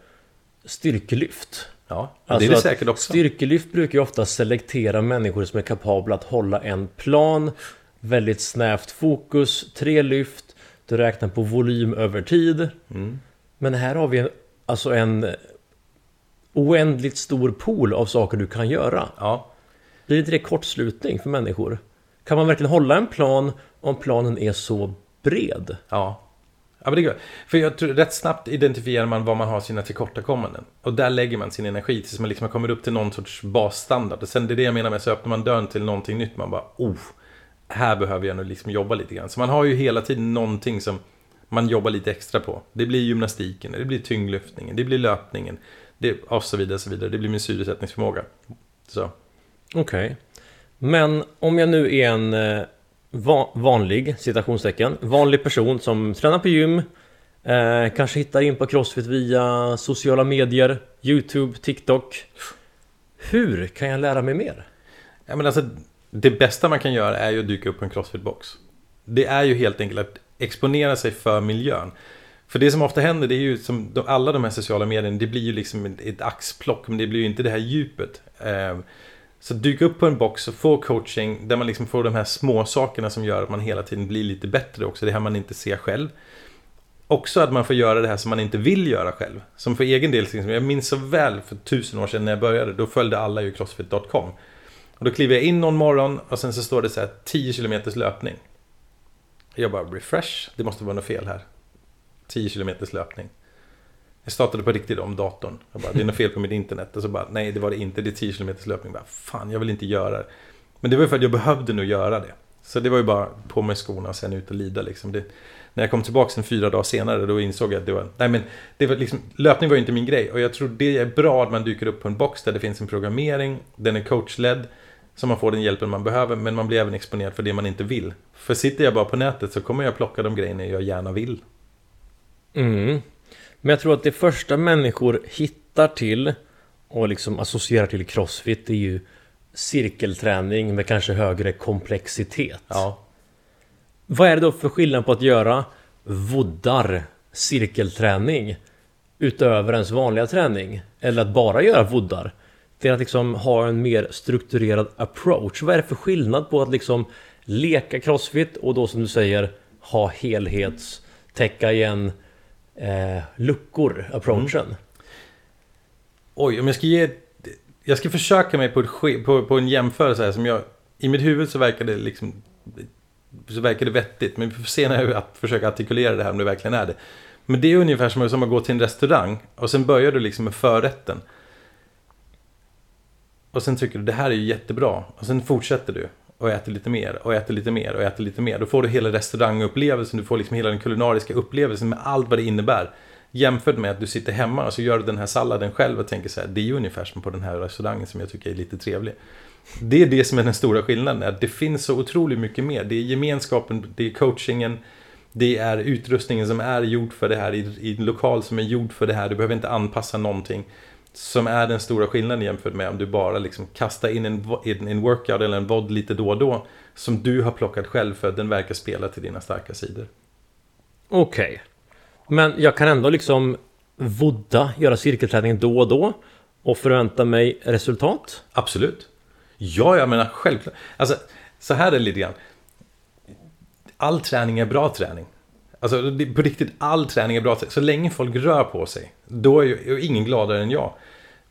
styrkelyft. Ja, det Alltså är det säkert också. Styrkelyft brukar ju ofta selektera människor som är kapabla att hålla en plan, väldigt snävt fokus, tre lyft, du räknar på volym över tid. Mm. Men här har vi en, alltså en oändligt stor pool av saker du kan göra. Ja, Blir inte det kortslutning för människor? Kan man verkligen hålla en plan om planen är så bred? ja. Ja, men det går. För jag tror rätt snabbt identifierar man var man har sina tillkortakommanden. Och där lägger man sin energi tills man liksom kommer upp till någon sorts basstandard. Och sen det är det jag menar med så öppnar man dörren till någonting nytt. Man bara, oh, här behöver jag nu liksom jobba lite grann. Så man har ju hela tiden någonting som man jobbar lite extra på. Det blir gymnastiken, det blir tyngdlyftningen, det blir löpningen. Det, och så vidare, så vidare. Det blir min syresättningsförmåga. Okej. Okej. Men om jag nu är en eh, va- vanlig, citationstecken, vanlig person som tränar på gym, eh, kanske hittar in på Crossfit via sociala medier, YouTube, TikTok. Hur kan jag lära mig mer? Ja, men alltså, det bästa man kan göra är ju att dyka upp på en crossfit-box. Det är ju helt enkelt att exponera sig för miljön. För det som ofta händer, det är ju som de, alla de här sociala medierna, det blir ju liksom ett, ett axplock, men det blir ju inte det här djupet. Eh, så dyka upp på en box och få coaching där man liksom får de här små sakerna som gör att man hela tiden blir lite bättre också. Det här man inte ser själv. Också att man får göra det här som man inte vill göra själv. Som för egen del, liksom, jag minns så väl för tusen år sedan när jag började, då följde alla ju crossfit.com. Och då kliver jag in någon morgon och sen så står det så här 10 km löpning. Jag bara refresh, det måste vara något fel här. 10 km löpning. Jag startade på riktigt om datorn. Jag bara, det är något fel på mitt internet. Och så bara, nej det var det inte, det är 10 km löpning. Jag bara, fan, jag vill inte göra det. Men det var ju för att jag behövde nog göra det. Så det var ju bara på med skorna och sen ut och lida liksom. Det, när jag kom tillbaka en fyra dagar senare då insåg jag att det var, nej men det var liksom, löpning var ju inte min grej. Och jag tror det är bra att man dyker upp på en box där det finns en programmering, den är coachledd. Så man får den hjälpen man behöver, men man blir även exponerad för det man inte vill. För sitter jag bara på nätet så kommer jag plocka de grejerna jag gärna vill. Mm. Men jag tror att det första människor hittar till och liksom associerar till Crossfit är ju cirkelträning med kanske högre komplexitet. Ja. Vad är det då för skillnad på att göra voddar cirkelträning utöver ens vanliga träning? Eller att bara göra voddar? Det är att liksom ha en mer strukturerad approach. Vad är det för skillnad på att liksom leka crossfit och då som du säger ha helhets, täcka igen eh, luckor, approachen? Mm. Oj, om jag ska ge... Jag ska försöka mig på, ett, på, på en jämförelse här som jag... I mitt huvud så verkar det liksom... Så verkar det vettigt, men vi får se när jag försöker artikulera det här om det verkligen är det. Men det är ungefär som, som att gå till en restaurang och sen börjar du liksom med förrätten. Och sen tycker du det här är ju jättebra. Och sen fortsätter du och äter lite mer och äter lite mer och äter lite mer. Då får du hela restaurangupplevelsen, du får liksom hela den kulinariska upplevelsen med allt vad det innebär. Jämfört med att du sitter hemma och så gör du den här salladen själv och tänker så här, det är ju ungefär som på den här restaurangen som jag tycker är lite trevlig. Det är det som är den stora skillnaden, att det finns så otroligt mycket mer. Det är gemenskapen, det är coachingen, det är utrustningen som är gjord för det här, i, i en lokal som är gjord för det här, du behöver inte anpassa någonting. Som är den stora skillnaden jämfört med om du bara liksom kastar in en, vo- en, workout eller en VOD lite då och då. Som du har plockat själv för att den verkar spela till dina starka sidor. Okej. Men jag kan ändå liksom vodda, göra cirkelträning då och då och förvänta mig resultat. Absolut. Ja, jag menar självklart. Alltså, så här är det lite grann. All träning är bra träning. Alltså på riktigt, all träning är bra. Så länge folk rör på sig, då är ju ingen gladare än jag.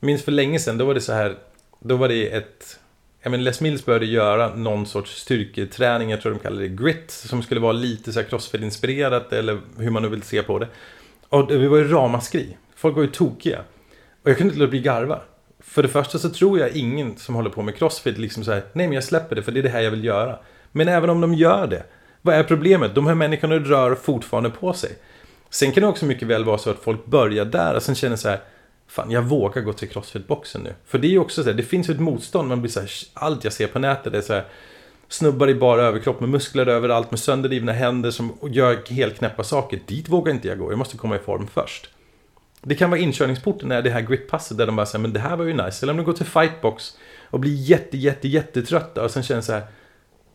Minns för länge sedan, då var det så här, då var det ett... Jag menar, Les Mills började göra någon sorts styrketräning, jag tror de kallade det grit, som skulle vara lite så här crossfit-inspirerat, eller hur man nu vill se på det. Och det var ju ramaskri. Folk var ju tokiga. Och jag kunde inte låta bli garva. För det första så tror jag ingen som håller på med crossfit liksom så här. nej men jag släpper det för det är det här jag vill göra. Men även om de gör det, vad är problemet? De här människorna rör fortfarande på sig. Sen kan det också mycket väl vara så att folk börjar där och sen känner så här Fan, jag vågar gå till crossfit-boxen nu. För det är ju också så här, det finns ju ett motstånd. Man blir så här, allt jag ser på nätet är så här Snubbar i bara överkropp med muskler överallt med sönderrivna händer som gör helt knäppa saker. Dit vågar inte jag gå, jag måste komma i form först. Det kan vara inkörningsporten när det här gritpasset där de bara säger men det här var ju nice. Eller om de går till fightbox och blir jätte, jätte, jättetrötta och sen känner så här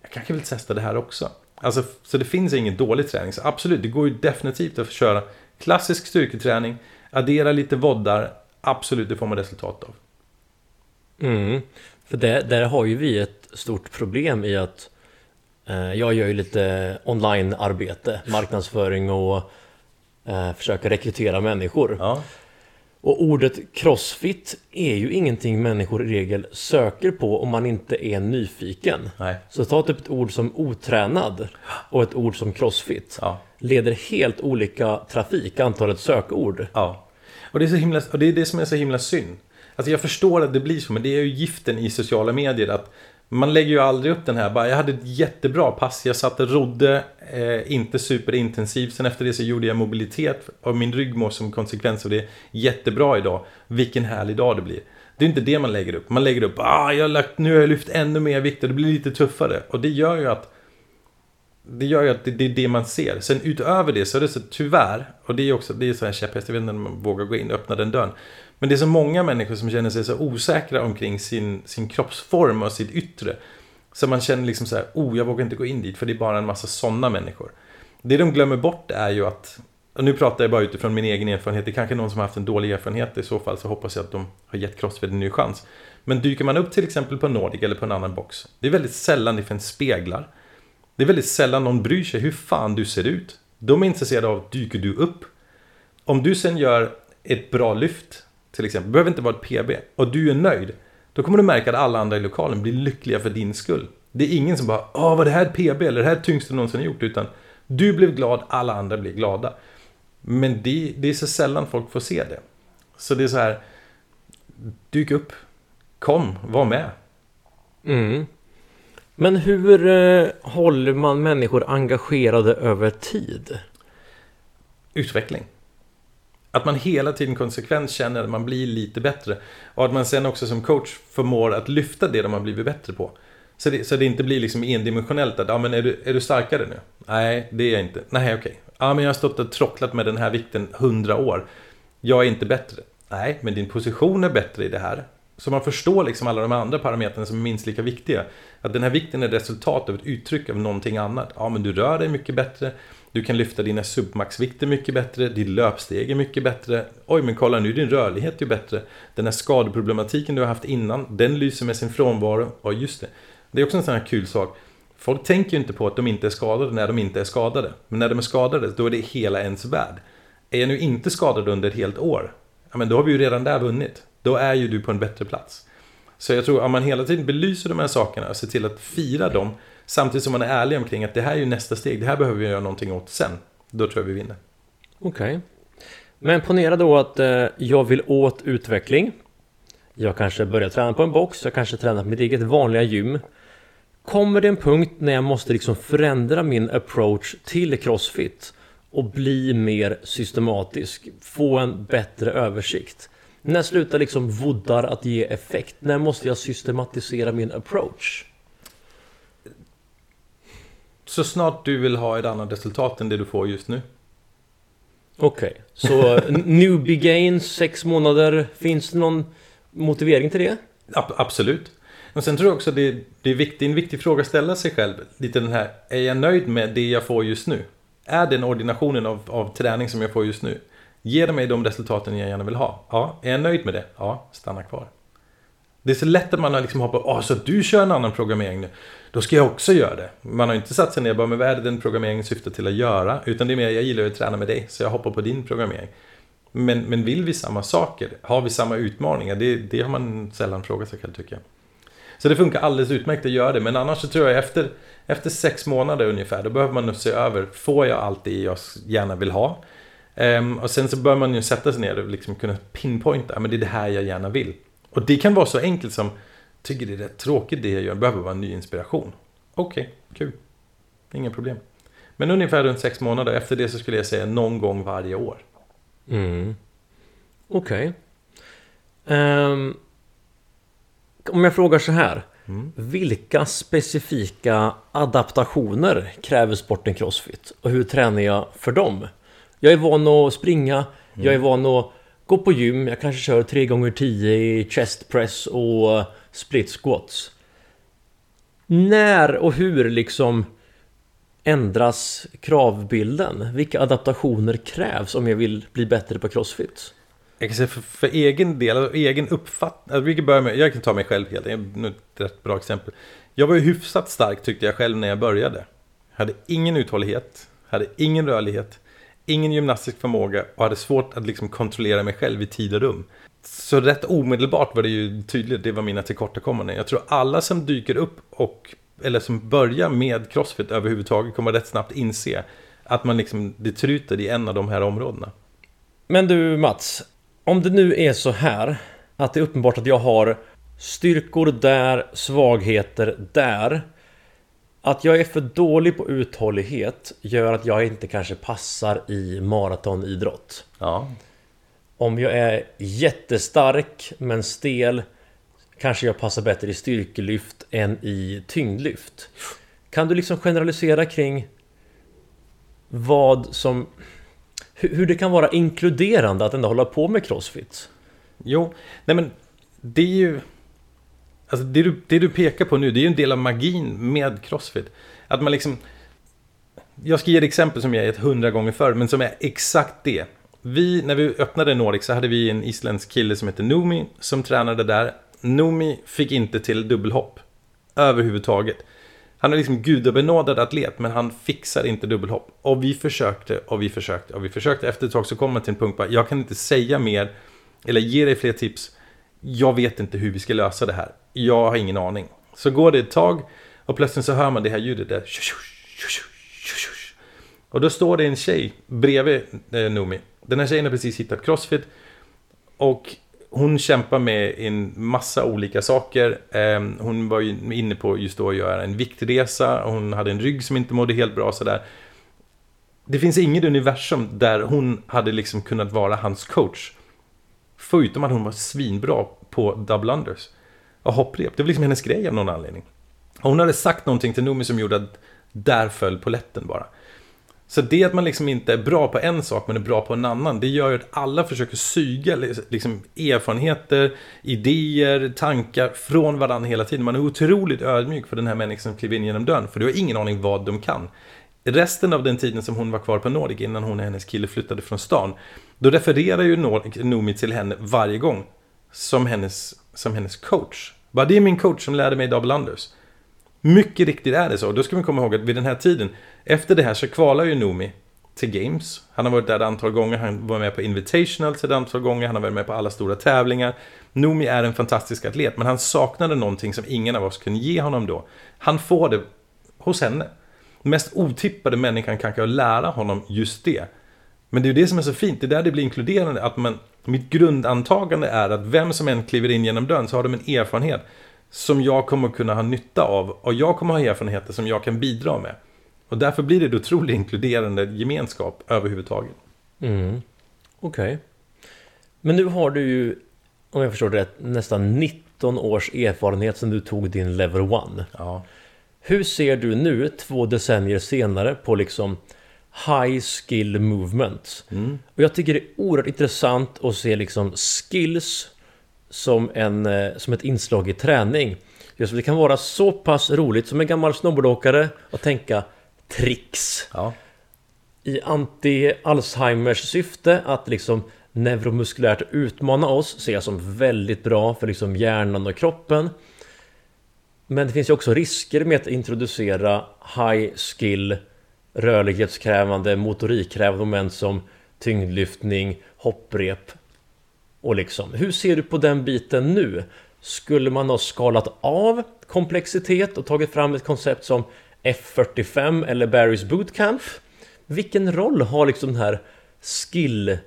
jag kanske vill testa det här också. Alltså, så det finns ingen dålig träning. Så absolut, det går ju definitivt att köra klassisk styrketräning, addera lite voddar, Absolut, det får man resultat av. Mm. För det, där har ju vi ett stort problem i att eh, jag gör ju lite online-arbete, marknadsföring och eh, försöker rekrytera människor. Ja, Och ordet crossfit är ju ingenting människor i regel söker på om man inte är nyfiken. nej. Så ta typ ett ord som otränad och ett ord som crossfit. Ja. Leder helt olika trafik, antalet sökord. Ja. Och det, är så himla, och det är det som är så himla synd. Alltså jag förstår att det blir så, men det är ju giften i sociala medier att man lägger ju aldrig upp den här, bara jag hade ett jättebra pass, jag satt och rodde, eh, inte superintensivt, sen efter det så gjorde jag mobilitet och min rygg mår som konsekvens av det jättebra idag. Vilken härlig dag det blir. Det är inte det man lägger upp, man lägger upp, ah, jag har lagt, nu har jag lyft ännu mer vikt och det blir lite tuffare. Och det gör ju att det gör ju att det, det är det man ser. Sen utöver det så är det så tyvärr, och det är också det är så här käpphäst, jag vet inte om man vågar gå in och öppna den dörren. Men det är så många människor som känner sig så osäkra omkring sin, sin kroppsform och sitt yttre. Så man känner liksom så här, oh jag vågar inte gå in dit för det är bara en massa sådana människor. Det de glömmer bort är ju att, och nu pratar jag bara utifrån min egen erfarenhet, det är kanske någon som har haft en dålig erfarenhet i så fall så hoppas jag att de har gett Crossfit en ny chans. Men dyker man upp till exempel på Nordic eller på en annan box, det är väldigt sällan det finns speglar. Det är väldigt sällan någon bryr sig hur fan du ser ut. De är intresserade av, dyker du upp? Om du sen gör ett bra lyft, till exempel, behöver inte vara ett PB, och du är nöjd, då kommer du märka att alla andra i lokalen blir lyckliga för din skull. Det är ingen som bara, åh var det här ett PB eller det här är det tyngsta du någonsin gjort, utan du blev glad, alla andra blir glada. Men det, det är så sällan folk får se det. Så det är så här, dyk upp, kom, var med. Mm. Men hur eh, håller man människor engagerade över tid? utveckling. Att man hela tiden konsekvent känner att man blir lite bättre. Och att man sen också som coach förmår att lyfta det de har blivit bättre på. Så det, så det inte blir liksom endimensionellt att, ja men är du, är du starkare nu? Nej, det är jag inte. Nej, okej. Ja men jag har stått och trocklat med den här vikten 100 år. Jag är inte bättre. Nej, men din position är bättre i det här. Så man förstår liksom alla de andra parametrarna som är minst lika viktiga. Att den här vikten är resultat av ett uttryck av någonting annat. Ja, men du rör dig mycket bättre. Du kan lyfta dina submaxvikter mycket bättre. Ditt löpsteg är mycket bättre. Oj, men kolla nu, din rörlighet är ju bättre. Den här skadeproblematiken du har haft innan, den lyser med sin frånvaro. Ja, just det. Det är också en sån här kul sak. Folk tänker ju inte på att de inte är skadade när de inte är skadade. Men när de är skadade, då är det hela ens värld. Är jag nu inte skadad under ett helt år, ja men då har vi ju redan där vunnit. Då är ju du på en bättre plats. Så jag tror om man hela tiden belyser de här sakerna och ser till att fira dem samtidigt som man är ärlig omkring att det här är ju nästa steg, det här behöver vi göra någonting åt sen. Då tror jag vi vinner. Okej. Men ponera då att eh, jag vill åt utveckling. Jag kanske börjar träna på en box, jag kanske tränar på mitt eget vanliga gym. Kommer det en punkt när jag måste liksom förändra min approach till crossfit och bli mer systematisk, få en bättre översikt? När slutar liksom voddar att ge effekt? När måste jag systematisera min approach? Så snart du vill ha ett annat resultat än det du får just nu. Okej, så n- newbie gain, sex månader. Finns det någon motivering till det? Ab- absolut. Men sen tror jag också det, det är viktigt, en viktig fråga att ställa sig själv. Lite den här, är jag nöjd med det jag får just nu? Är den ordinationen av, av träning som jag får just nu? Ger det mig de resultaten jag gärna vill ha? Ja. Är jag nöjd med det? Ja, stanna kvar. Det är så lätt att man har liksom hoppar, åh så du kör en annan programmering nu. Då ska jag också göra det. Man har inte satt sig ner och bara, men vad är det den programmeringen syftar till att göra? Utan det är mer, jag gillar att träna med dig, så jag hoppar på din programmering. Men, men vill vi samma saker? Har vi samma utmaningar? Det, det har man sällan frågat sig själv tycker jag. Så det funkar alldeles utmärkt att göra det. Men annars så tror jag efter, efter sex månader ungefär, då behöver man nog se över, får jag allt det jag gärna vill ha? Um, och sen så bör man ju sätta sig ner och liksom kunna pinpointa, men det är det här jag gärna vill. Och det kan vara så enkelt som, tycker det är rätt tråkigt det jag gör, behöver vara en ny inspiration. Okej, kul. Inga problem. Men ungefär runt sex månader, efter det så skulle jag säga någon gång varje år. Mm. Okej. Ehm, om jag frågar så här. Mm. Vilka specifika adaptationer kräver sporten crossfit? Och hur tränar jag för dem? Jag är van att springa, jag är van att gå på gym, jag kanske kör 3 gånger 10 i chest press och split squats. När och hur liksom ändras kravbilden? Vilka adaptationer krävs om jag vill bli bättre på crossfit? Jag kan säga för, för egen del, alltså egen uppfattning. Alltså vi kan börja med, jag kan ta mig själv helt, det är ett rätt bra exempel. Jag var ju hyfsat stark tyckte jag själv när jag började. Hade ingen uthållighet, hade ingen rörlighet, ingen gymnastisk förmåga och hade svårt att liksom kontrollera mig själv i tid och rum. Så rätt omedelbart var det ju tydligt, det var mina tillkortakommanden. Jag tror alla som dyker upp och, eller som börjar med crossfit överhuvudtaget kommer rätt snabbt inse att man liksom, det tryter i en av de här områdena. Men du Mats, om det nu är så här att det är uppenbart att jag har styrkor där, svagheter där. Att jag är för dålig på uthållighet gör att jag inte kanske passar i maratonidrott. Ja. Om jag är jättestark men stel kanske jag passar bättre i styrkelyft än i tyngdlyft. Kan du liksom generalisera kring vad som... Hur det kan vara inkluderande att ändå hålla på med crossfit? Jo, nej men det är ju... Alltså det du, det du pekar på nu, det är ju en del av magin med crossfit. Att man liksom... Jag ska ge ett exempel som jag gett hundra gånger förr, men som är exakt det. Vi, när vi öppnade Nordic så hade vi en isländsk kille som hette Nomi som tränade där. Nomi fick inte till dubbelhopp. Överhuvudtaget. Han är liksom gudabenådad atlet, men han fixar inte dubbelhopp. Och vi försökte, och vi försökte, och vi försökte. Efter ett tag så kom man till en punkt bara, jag kan inte säga mer, eller ge dig fler tips. Jag vet inte hur vi ska lösa det här. Jag har ingen aning. Så går det ett tag, och plötsligt så hör man det här ljudet där. Och då står det en tjej bredvid eh, Nomi. Den här tjejen har precis hittat Crossfit. Och hon kämpar med en massa olika saker. Ehm, hon var ju inne på just då att göra en viktresa. Hon hade en rygg som inte mådde helt bra sådär. Det finns inget universum där hon hade liksom kunnat vara hans coach. Förutom att hon var svinbra på double unders. Och hopprep. Det var liksom hennes grej av någon anledning. hon hade sagt någonting till Nomi som gjorde att där föll poletten bara. Så det att man liksom inte är bra på en sak men är bra på en annan, det gör ju att alla försöker suga liksom erfarenheter, idéer, tankar från varandra hela tiden. Man är otroligt ödmjuk för den här människan som kliver in genom dörren, för du har ingen aning vad de kan. Resten av den tiden som hon var kvar på Nordic innan hon och hennes kille flyttade från stan, då refererar ju Noomi till henne varje gång som hennes, som hennes coach. Bara det är min coach som lärde mig double unders. Mycket riktigt är det så. Då ska vi komma ihåg att vid den här tiden, efter det här så kvalar ju Nomi till Games. Han har varit där ett antal gånger, han var med på Invitational ett antal gånger, han har varit med på alla stora tävlingar. Nomi är en fantastisk atlet, men han saknade någonting som ingen av oss kunde ge honom då. Han får det hos henne. Den mest otippade människan kan att lära honom just det. Men det är ju det som är så fint, det är där det blir inkluderande, att man, mitt grundantagande är att vem som än kliver in genom dörren så har de en erfarenhet som jag kommer kunna ha nytta av och jag kommer ha erfarenheter som jag kan bidra med. Och därför blir det en otroligt inkluderande gemenskap överhuvudtaget. Mm. Okej. Okay. Men nu har du ju, om jag förstår det rätt, nästan 19 års erfarenhet sedan du tog din level 1. Ja. Hur ser du nu, två decennier senare, på liksom high skill movements? Mm. Och jag tycker det är oerhört intressant att se liksom skills som, en, eh, som ett inslag i träning. Just det kan vara så pass roligt som en gammal snowboardåkare att tänka tricks. Ja. I anti-Alzheimers syfte att liksom neuromuskulärt utmana oss ser jag som väldigt bra för liksom hjärnan och kroppen. Men det finns ju också risker med att introducera high skill rörlighetskrävande, motorikkrävande moment som tyngdlyftning, hopprep och liksom, hur ser du på den biten nu? Skulle man ha skalat av komplexitet och tagit fram ett koncept som F45 eller Barry's Bootcamp? Vilken roll har liksom den här skill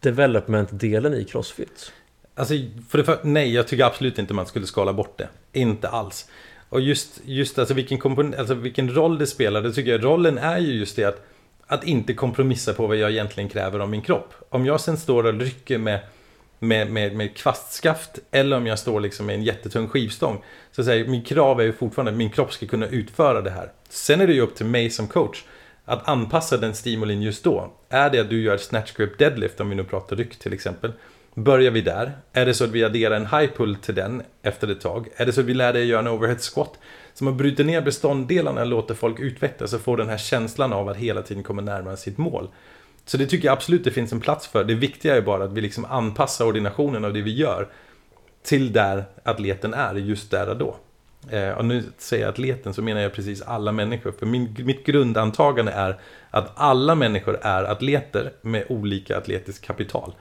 development-delen i Crossfit? Alltså, för det för, nej, jag tycker absolut inte man skulle skala bort det. Inte alls. Och just, just alltså, vilken, komponent, alltså vilken roll det spelar, det tycker jag rollen är ju just det att, att inte kompromissa på vad jag egentligen kräver av min kropp. Om jag sen står och rycker med med, med, med kvastskaft eller om jag står liksom med en jättetung skivstång. Så säger min krav är ju fortfarande att min kropp ska kunna utföra det här. Sen är det ju upp till mig som coach att anpassa den stimulin just då. Är det att du gör snatch grip deadlift, om vi nu pratar ryck till exempel. Börjar vi där? Är det så att vi adderar en high pull till den efter ett tag? Är det så att vi lär dig göra en overhead squat? Så man bryter ner beståndsdelarna och låter folk utvecklas och får den här känslan av att hela tiden komma närmare sitt mål. Så det tycker jag absolut det finns en plats för. Det viktiga är bara att vi liksom anpassar ordinationen av det vi gör till där atleten är just där och då. Eh, och nu säger jag atleten så menar jag precis alla människor. För min, mitt grundantagande är att alla människor är atleter med olika atletiskt kapital.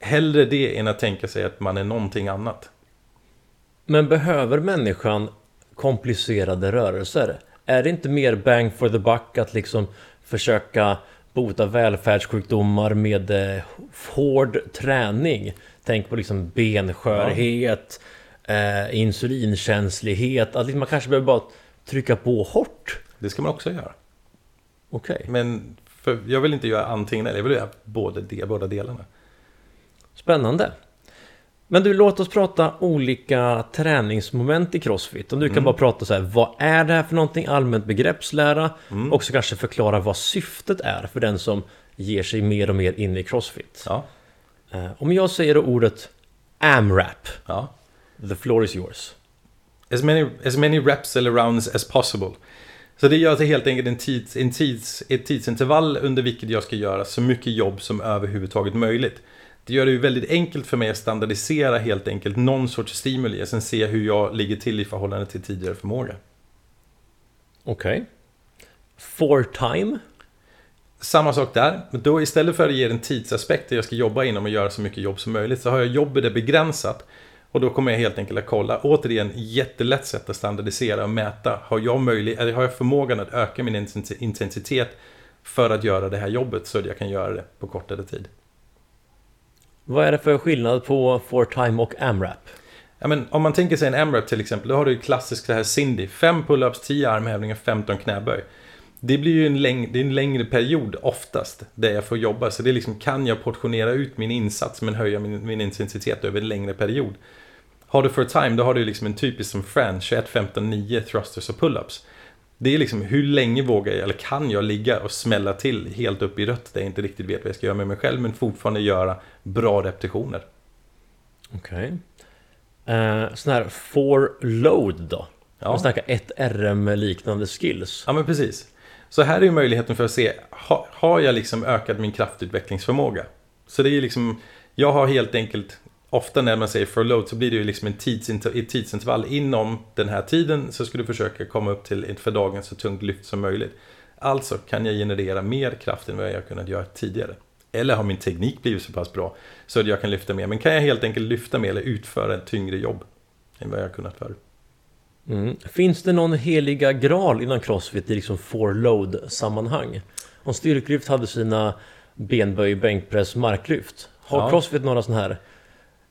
Hellre det än att tänka sig att man är någonting annat. Men behöver människan komplicerade rörelser? Är det inte mer bang for the buck att liksom försöka bota välfärdssjukdomar med eh, hård träning? Tänk på liksom benskörhet, eh, insulinkänslighet. Att liksom man kanske behöver bara trycka på hårt. Det ska man också göra. Okej. Okay. Men för jag vill inte göra antingen eller, jag vill göra både det, båda delarna. Spännande. Men du, låt oss prata olika träningsmoment i Crossfit. Om du kan mm. bara prata så här, vad är det här för någonting? Allmänt begreppslära. Mm. Och så kanske förklara vad syftet är för den som ger sig mer och mer in i Crossfit. Ja. Eh, om jag säger ordet AMRAP. Ja. The floor is yours. As many, as many reps eller rounds as possible. Så det gör alltså helt enkelt en tids, en tids, ett tidsintervall under vilket jag ska göra så mycket jobb som överhuvudtaget möjligt. Det gör det ju väldigt enkelt för mig att standardisera helt enkelt någon sorts stimuli och sen se hur jag ligger till i förhållande till tidigare förmåga. Okej. Okay. For time? Samma sak där. Då istället för att ge en tidsaspekt där jag ska jobba inom och göra så mycket jobb som möjligt så har jag jobbet begränsat. Och då kommer jag helt enkelt att kolla. Återigen, jättelätt sätt att standardisera och mäta. Har jag, möjlig, eller har jag förmågan att öka min intensitet för att göra det här jobbet så att jag kan göra det på kortare tid. Vad är det för skillnad på 4-time och AMRAP? Ja, men om man tänker sig en AMRAP till exempel, då har du ju klassiskt det här Cindy. 5 pull-ups, 10 armhävningar, 15 knäböj. Det blir ju en, läng det är en längre period oftast där jag får jobba. Så det är liksom, kan jag portionera ut min insats men höja min, min intensitet över en längre period. Har du for time, då har du liksom en typisk som Fran, 21, 15, 9 thrusters och pull-ups. Det är liksom hur länge vågar jag eller kan jag ligga och smälla till helt upp i rött där jag inte riktigt vet vad jag ska göra med mig själv men fortfarande göra bra repetitioner. Okej. Okay. Eh, sån här for load då? Ja. Man snackar ett RM liknande skills. Ja men precis. Så här är ju möjligheten för att se, ha, har jag liksom ökat min kraftutvecklingsförmåga? Så det är liksom, jag har helt enkelt ofta när man säger for load så blir det ju liksom en tidsinter ett tidsintervall. Inom den här tiden så ska du försöka komma upp till ett för dagen så tungt lyft som möjligt. Alltså kan jag generera mer kraft än vad jag kunnat göra tidigare. Eller har min teknik blivit så pass bra så att jag kan lyfta mer. Men kan jag helt enkelt lyfta mer eller utföra ett tyngre jobb än vad jag kunnat förr. Mm. Finns det någon heliga graal inom Crossfit i liksom for load sammanhang? Om styrklyft hade sina benböj, bänkpress, marklyft. Har ja. Crossfit några sådana här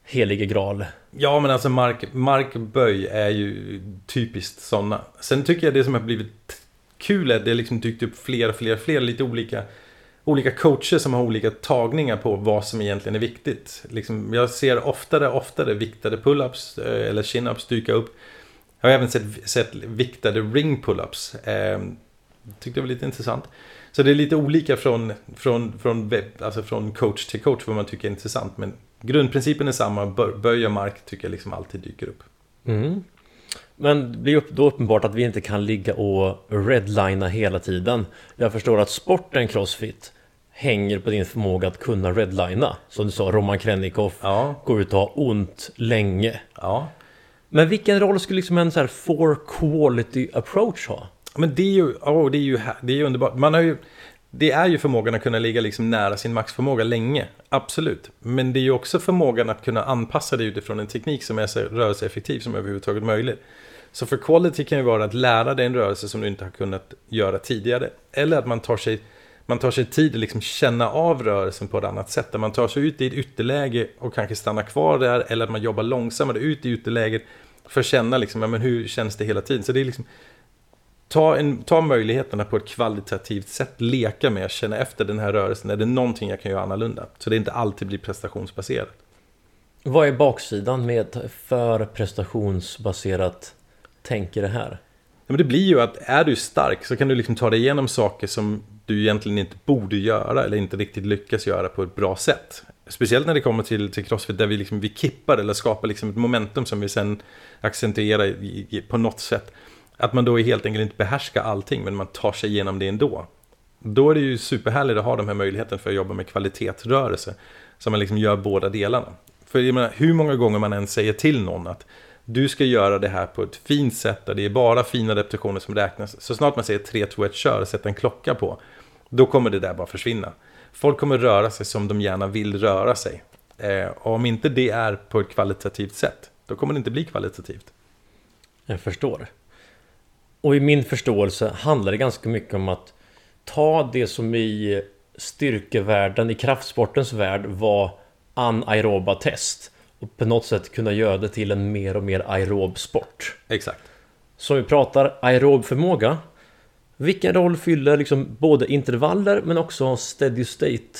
helige graal. Ja, men alltså mark, markböj är ju typiskt sådana. Sen tycker jag det som har blivit kul är att det liksom dykt upp fler och fler, fler lite olika olika coacher som har olika tagningar på vad som egentligen är viktigt. Liksom, jag ser oftare oftare viktade pull-ups eh, eller chin-ups dyka upp. Jag har även sett, sett viktade ring pull-ups. Eh, tyckte det var lite intressant. Så det är lite olika från, från, från, webb, alltså från coach till coach vad man tycker är intressant. Men grundprincipen är samma, böj och mark tycker jag liksom alltid dyker upp. Mm. Men det blir då uppenbart att vi inte kan ligga och redlina hela tiden. Jag förstår att sporten crossfit hänger på din förmåga att kunna redlina. Som du sa, Roman Krennikov ja. går ut och har ont länge. Ja. Men vilken roll skulle liksom en så här for quality approach ha? Men det är ju, oh, det är ju, det är ju underbart. Man har ju, det är ju förmågan att kunna ligga liksom nära sin maxförmåga länge. Absolut. Men det är ju också förmågan att kunna anpassa det utifrån en teknik som är så rörelseeffektiv som överhuvudtaget möjligt. Så för quality kan ju vara att lära dig en rörelse som du inte har kunnat göra tidigare. Eller att man tar sig, man tar sig tid att liksom känna av rörelsen på ett annat sätt. Där man tar sig ut i ett ytterläge och kanske stannar kvar där. Eller att man jobbar långsammare ut i ytterläget. För att känna liksom, ja, men hur känns det hela tiden. Så det är liksom ta, en, ta möjligheterna på ett kvalitativt sätt, leka med, känna efter den här rörelsen. Är det någonting jag kan göra annorlunda? Så det inte alltid blir prestationsbaserat. Vad är baksidan med för prestationsbaserat tänker det här? Ja, men det blir ju att är du stark så kan du liksom ta dig igenom saker som du egentligen inte borde göra eller inte riktigt lyckas göra på ett bra sätt. Speciellt när det kommer till, till crossfit där vi, liksom, vi kippar eller skapar liksom ett momentum som vi sen accentuerar i, i, på något sätt. Att man då helt enkelt inte behärskar allting men man tar sig igenom det ändå. Då är det ju superhärligt att ha de här möjligheterna för att jobba med kvalitetsrörelse. Så man liksom gör båda delarna. För jag menar, hur många gånger man än säger till någon att du ska göra det här på ett fint sätt där det är bara fina repetitioner som räknas. Så snart man säger 3, 2, 1, kör och sätter en klocka på. Då kommer det där bara försvinna. Folk kommer röra sig som de gärna vill röra sig. Eh, och om inte det är på ett kvalitativt sätt, då kommer det inte bli kvalitativt. Jag förstår. Och i min förståelse handlar det ganska mycket om att ta det som i styrkevärlden, i kraftsportens värld var anaeroba test och på något sätt kunna göra det till en mer och mer aerob sport. Exakt. Så vi pratar aerob förmåga. Vilken roll fyller liksom både intervaller men också steady state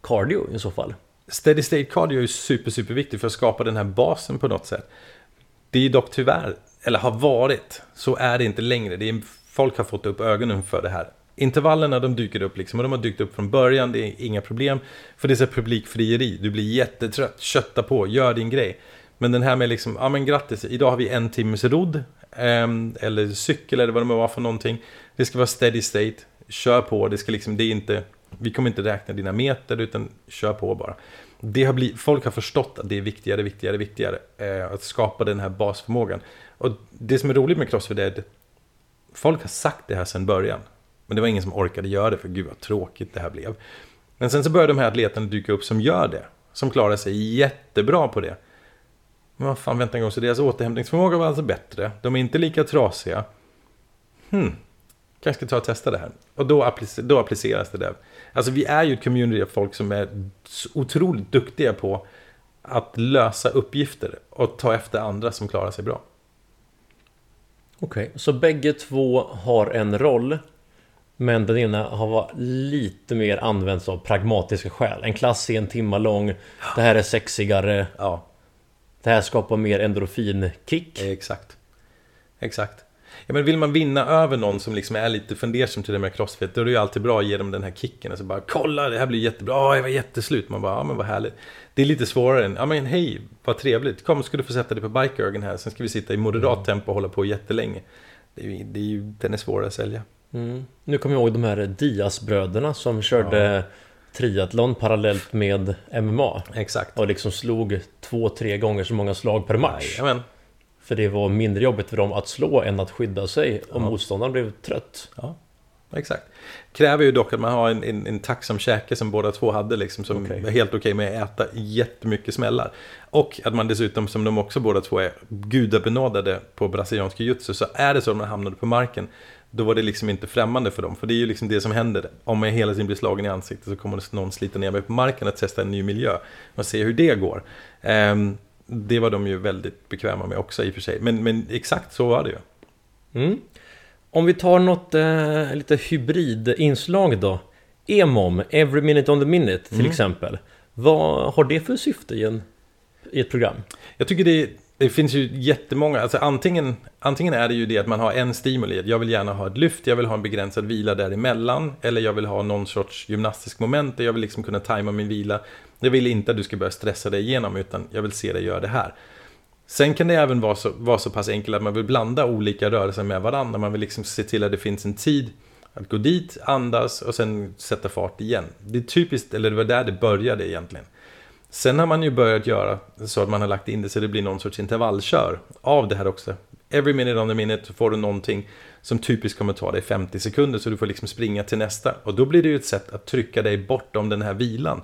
cardio i så fall? Steady state cardio är super, super viktigt för att skapa den här basen på något sätt. Det är dock tyvärr, eller har varit, så är det inte längre. Det är, folk har fått upp ögonen för det här. Intervallerna de dyker upp liksom och de har dykt upp från början, det är inga problem. För det är så publikfrieri, du blir jättetrött, kötta på, gör din grej. Men den här med liksom, ja men grattis, idag har vi en timmes rodd, eh, eller cykel eller vad det var för någonting. Det ska vara steady state, kör på, det ska liksom, det är inte, vi kommer inte räkna dina meter utan kör på bara. Det har blivit, folk har förstått att det är viktigare, viktigare, viktigare eh, att skapa den här basförmågan. Och det som är roligt med Crossfit är att folk har sagt det här sedan början. Men det var ingen som orkade göra det, för gud vad tråkigt det här blev. Men sen så började de här atleterna dyka upp som gör det. Som klarar sig jättebra på det. Men vad fan, vänta en gång, så deras återhämtningsförmåga var alltså bättre. De är inte lika trasiga. Hmm, kanske ska ta och testa det här. Och då, applicer då appliceras det där. Alltså vi är ju ett community av folk som är otroligt duktiga på att lösa uppgifter och ta efter andra som klarar sig bra. Okej, okay, så bägge två har en roll men den ena har varit lite mer använts av pragmatiska skäl. En klass är en timma lång. Det här är sexigare. Ja. Det här skapar mer endorfinkick. Exakt. Exakt. Ja, men vill man vinna över någon som liksom är lite fundersam till det med crossfit, då är det ju alltid bra att ge dem den här kicken. Alltså bara kolla, det här blir jättebra, oh, jag var jätteslut. Man bara, ja men vad härligt. Det är lite svårare än, ja men hej, vad trevligt. Kom, ska du få sätta dig på bikeögen här, sen ska vi sitta i moderat mm. tempo och hålla på jättelänge. Det är, det är ju, den är svårare att sälja. Mm. Nu kommer jag ihåg de här Diaz-bröderna som körde ja. triathlon parallellt med MMA. Exakt. Och liksom slog två, tre gånger så många slag per match. Jajamän. För det var mindre jobbigt för dem att slå än att skydda sig om ja. motståndaren blev trött. Ja, exakt. Kräver ju dock att man har en, en, en tacksam käke som båda två hade liksom, som okay. är helt okej okay med att äta jättemycket smällar. Och att man dessutom, som de också båda två är, gudabenådade på brasiliansk jiu-jitsu, så är det så att man hamnade på marken då var det liksom inte främmande för dem. För det är ju liksom det som händer. Om man hela tiden blir slagen i ansiktet så kommer någon slita ner mig på marken och testa en ny miljö. Och se hur det går. Um, det var de ju väldigt bekväma med också i och för sig. Men, men exakt så var det ju. Mm. Om vi tar något eh, lite hybridinslag då. EMOM, Every Minute on the Minute till mm. exempel. Vad har det för syfte i, en, i ett program? Jag tycker det, det finns ju jättemånga. Alltså antingen, antingen är det ju det att man har en stimuli. Jag vill gärna ha ett lyft, jag vill ha en begränsad vila däremellan. Eller jag vill ha någon sorts gymnastisk moment där jag vill liksom kunna tajma min vila. Jag vill inte att du ska börja stressa dig igenom utan jag vill se dig göra det här. Sen kan det även vara så, vara så pass enkelt att man vill blanda olika rörelser med varandra. Man vill liksom se till att det finns en tid att gå dit, andas och sen sätta fart igen. Det är typiskt, eller det var där det började egentligen. Sen har man ju börjat göra så att man har lagt in det så det blir någon sorts intervallkör av det här också. Every minute on the minute så får du någonting som typiskt kommer ta dig 50 sekunder så du får liksom springa till nästa. Och då blir det ju ett sätt att trycka dig bortom den här vilan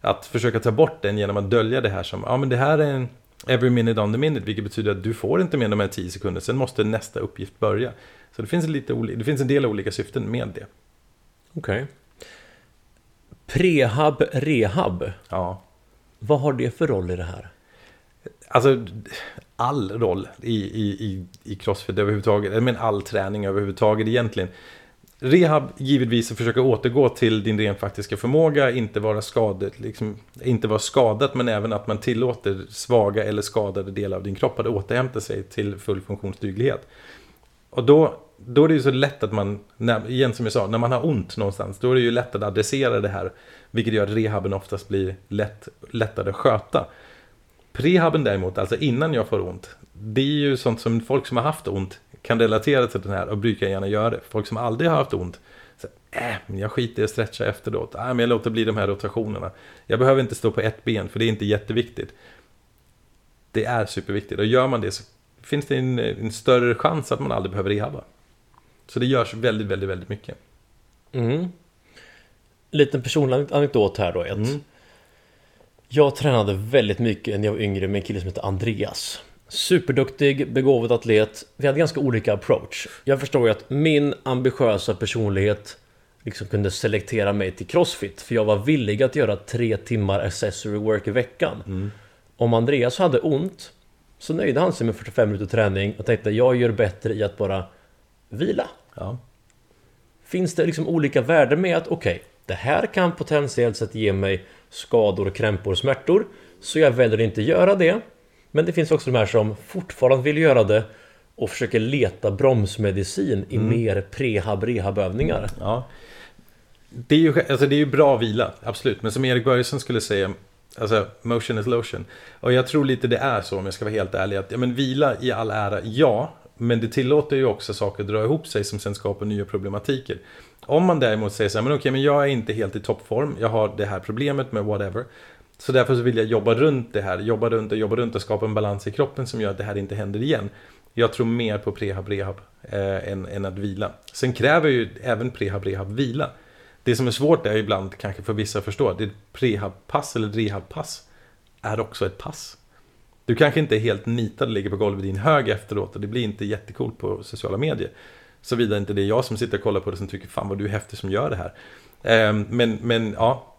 att försöka ta bort den genom att dölja det här som, ja men det här är en every minute on the minute, vilket betyder att du får inte mer än de här 10 sekunder, sen måste nästa uppgift börja. Så det finns, lite det finns en del olika syften med det. Okej. Okay. Prehab, rehab. Ja. Vad har det för roll i det här? Alltså, all roll i, i, i, i crossfit överhuvudtaget, men all träning överhuvudtaget egentligen. Rehab, givetvis, att försöka återgå till din ren faktiska förmåga, inte vara skadad liksom, inte vara skadat, men även att man tillåter svaga eller skadade delar av din kropp att återhämta sig till full funktionsduglighet. Och då, då är det ju så lätt att man, när, igen som jag sa, när man har ont någonstans, då är det ju lätt att adressera det här, vilket gör att rehaben oftast blir lätt, lättare att sköta. Prehaben däremot, alltså innan jag får ont, det är ju sånt som folk som har haft ont kan relatera till den här och brukar gärna göra det. Folk som aldrig har haft ont. Så, Äh, men jag skiter i att stretcha efteråt. Äh, men jag låter bli de här rotationerna. Jag behöver inte stå på ett ben för det är inte jätteviktigt. Det är superviktigt och gör man det så finns det en, en större chans att man aldrig behöver rehabba. Så det görs väldigt, väldigt, väldigt mycket. Mm. Liten personlig anekdot här då. Ett. Mm. Jag tränade väldigt mycket när jag var yngre med en kille som heter Andreas. Superduktig, begåvad atlet. Vi hade ganska olika approach. Jag förstår ju att min ambitiösa personlighet liksom kunde selektera mig till Crossfit. För jag var villig att göra tre timmar accessory work i veckan. Mm. Om Andreas hade ont så nöjde han sig med 45 minuter träning och tänkte jag gör bättre i att bara vila. Ja. Finns det liksom olika värden med att okej, det här kan potentiellt sett ge mig skador, krämpor, smärtor. Så jag väljer inte göra det. Men det finns också de här som fortfarande vill göra det och försöker leta bromsmedicin i mer prehab rehabövningar. Ja. Det är, ju, alltså det är ju bra vila, absolut. Men som Erik Börjesson skulle säga, alltså motion is lotion. Och jag tror lite det är så om jag ska vara helt ärlig. Att, ja, men vila i all ära, ja. Men det tillåter ju också saker att dra ihop sig som sen skapar nya problematiker. Om man däremot säger så här, men okej, men jag är inte helt i toppform. Jag har det här problemet med whatever. Så därför så vill jag jobba runt det här, jobba runt och jobba runt och skapa en balans i kroppen som gör att det här inte händer igen. Jag tror mer på prehab, rehab eh, än, än att vila. Sen kräver ju även prehab, rehab vila. Det som är svårt är ibland, kanske för vissa att förstå, det är ett prehab-pass eller rehab-pass är också ett pass. Du kanske inte är helt nitad och ligger på golvet i din hög efteråt och det blir inte jättekult på sociala medier. Såvida inte det är jag som sitter och kollar på det som tycker fan vad du är häftig som gör det här. Ehm, men, men ja,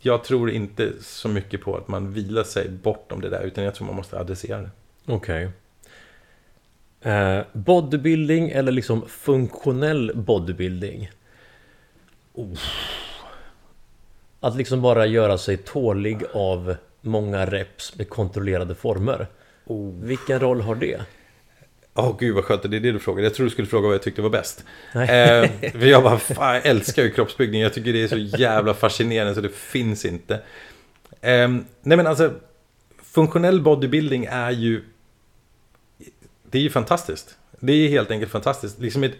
jag tror inte så mycket på att man vilar sig bortom det där utan jag tror man måste adressera det. Okej. Eh, bodybuilding eller liksom funktionell bodybuilding? Oh. Att liksom bara göra sig tålig av många reps med kontrollerade former. Vilken roll har det? Åh gud vad skönt, det är det du frågar. Jag tror du skulle fråga vad jag tyckte var bäst. Eh, för jag bara, fan, jag älskar ju kroppsbyggning. Jag tycker det är så jävla fascinerande så det finns inte. Eh, nej men alltså, funktionell bodybuilding är ju... Det är ju fantastiskt. Det är helt enkelt fantastiskt. Liksom ett,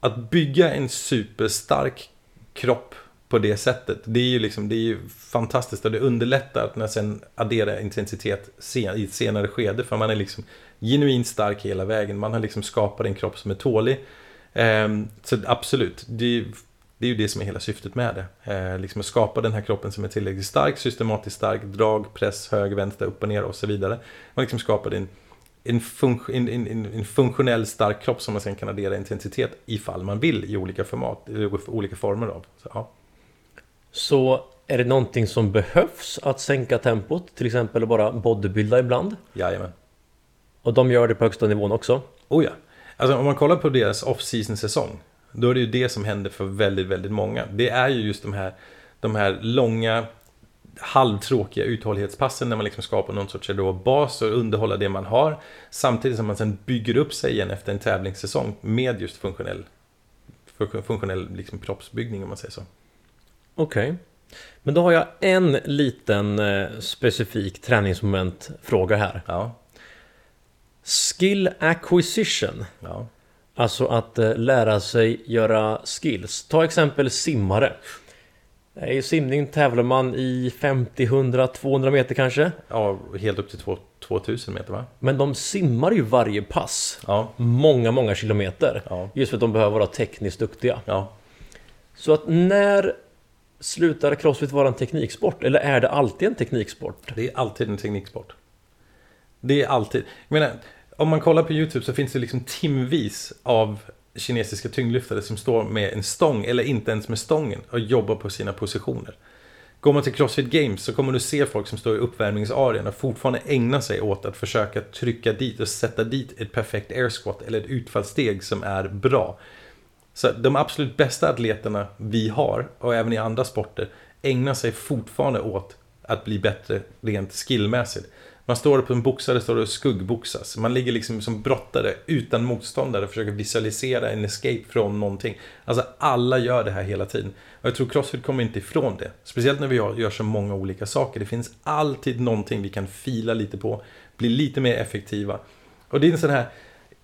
att bygga en superstark kropp på det sättet. Det är ju liksom, det är ju fantastiskt och det underlättar att när sen addera intensitet sen, i ett senare skede. För man är liksom genuint stark hela vägen. Man har liksom skapat en kropp som är tålig. Eh, så absolut, det är, det är ju det som är hela syftet med det. Eh, liksom att skapa den här kroppen som är tillräckligt stark, systematiskt stark, drag, press, höger, vänster, upp och ner och så vidare. Man liksom skapar en, en, fun- en, en, en funktionell stark kropp som man sen kan addera intensitet ifall man vill i olika format, i olika former av. Så, ja. Så är det någonting som behövs att sänka tempot? Till exempel att bara bodybuilda ibland? Jajamän. Och de gör det på högsta nivån också? Oh ja. Alltså om man kollar på deras off-season säsong. Då är det ju det som händer för väldigt, väldigt många. Det är ju just de här, de här långa halvtråkiga uthållighetspassen när man liksom skapar någon sorts då bas och underhålla det man har. Samtidigt som man sen bygger upp sig igen efter en tävlingssäsong med just funktionell, funktionell liksom kroppsbyggning om man säger så. Okej. Men då har jag en liten eh, specifik träningsmoment fråga här. Ja, Skill acquisition. ja. Alltså att eh, lära sig göra skills. Ta exempel simmare. I simning tävlar man i 50, 100, 200 meter kanske. ja helt upp till två- 2000 meter va? Men de simmar ju varje pass. Ja, Många, många kilometer. Ja. Just för att de behöver vara tekniskt duktiga. ja. Så att när slutar Crossfit vara en tekniksport? Eller är det alltid en tekniksport? Det är alltid en tekniksport. Det är alltid. Jag menar, om man kollar på YouTube så finns det liksom timvis av kinesiska tyngdlyftare som står med en stång, eller inte ens med stången, och jobbar på sina positioner. Går man till Crossfit Games så kommer du se folk som står i uppvärmningsarean och fortfarande ägnar sig åt att försöka trycka dit och sätta dit ett perfekt air squat eller ett utfallssteg som är bra. Så de absolut bästa atleterna vi har, och även i andra sporter, ägnar sig fortfarande åt att bli bättre rent skillmässigt. Man står på en boxare står och skuggboxas. Man ligger liksom som brottare utan motståndare och försöker visualisera en escape från någonting. Alltså alla gör det här hela tiden. Och jag tror Crossfit kommer inte ifrån det. Speciellt när vi gör gör så många olika saker. Det finns alltid någonting vi kan fila lite på, bli lite mer effektiva. Och det är en sån här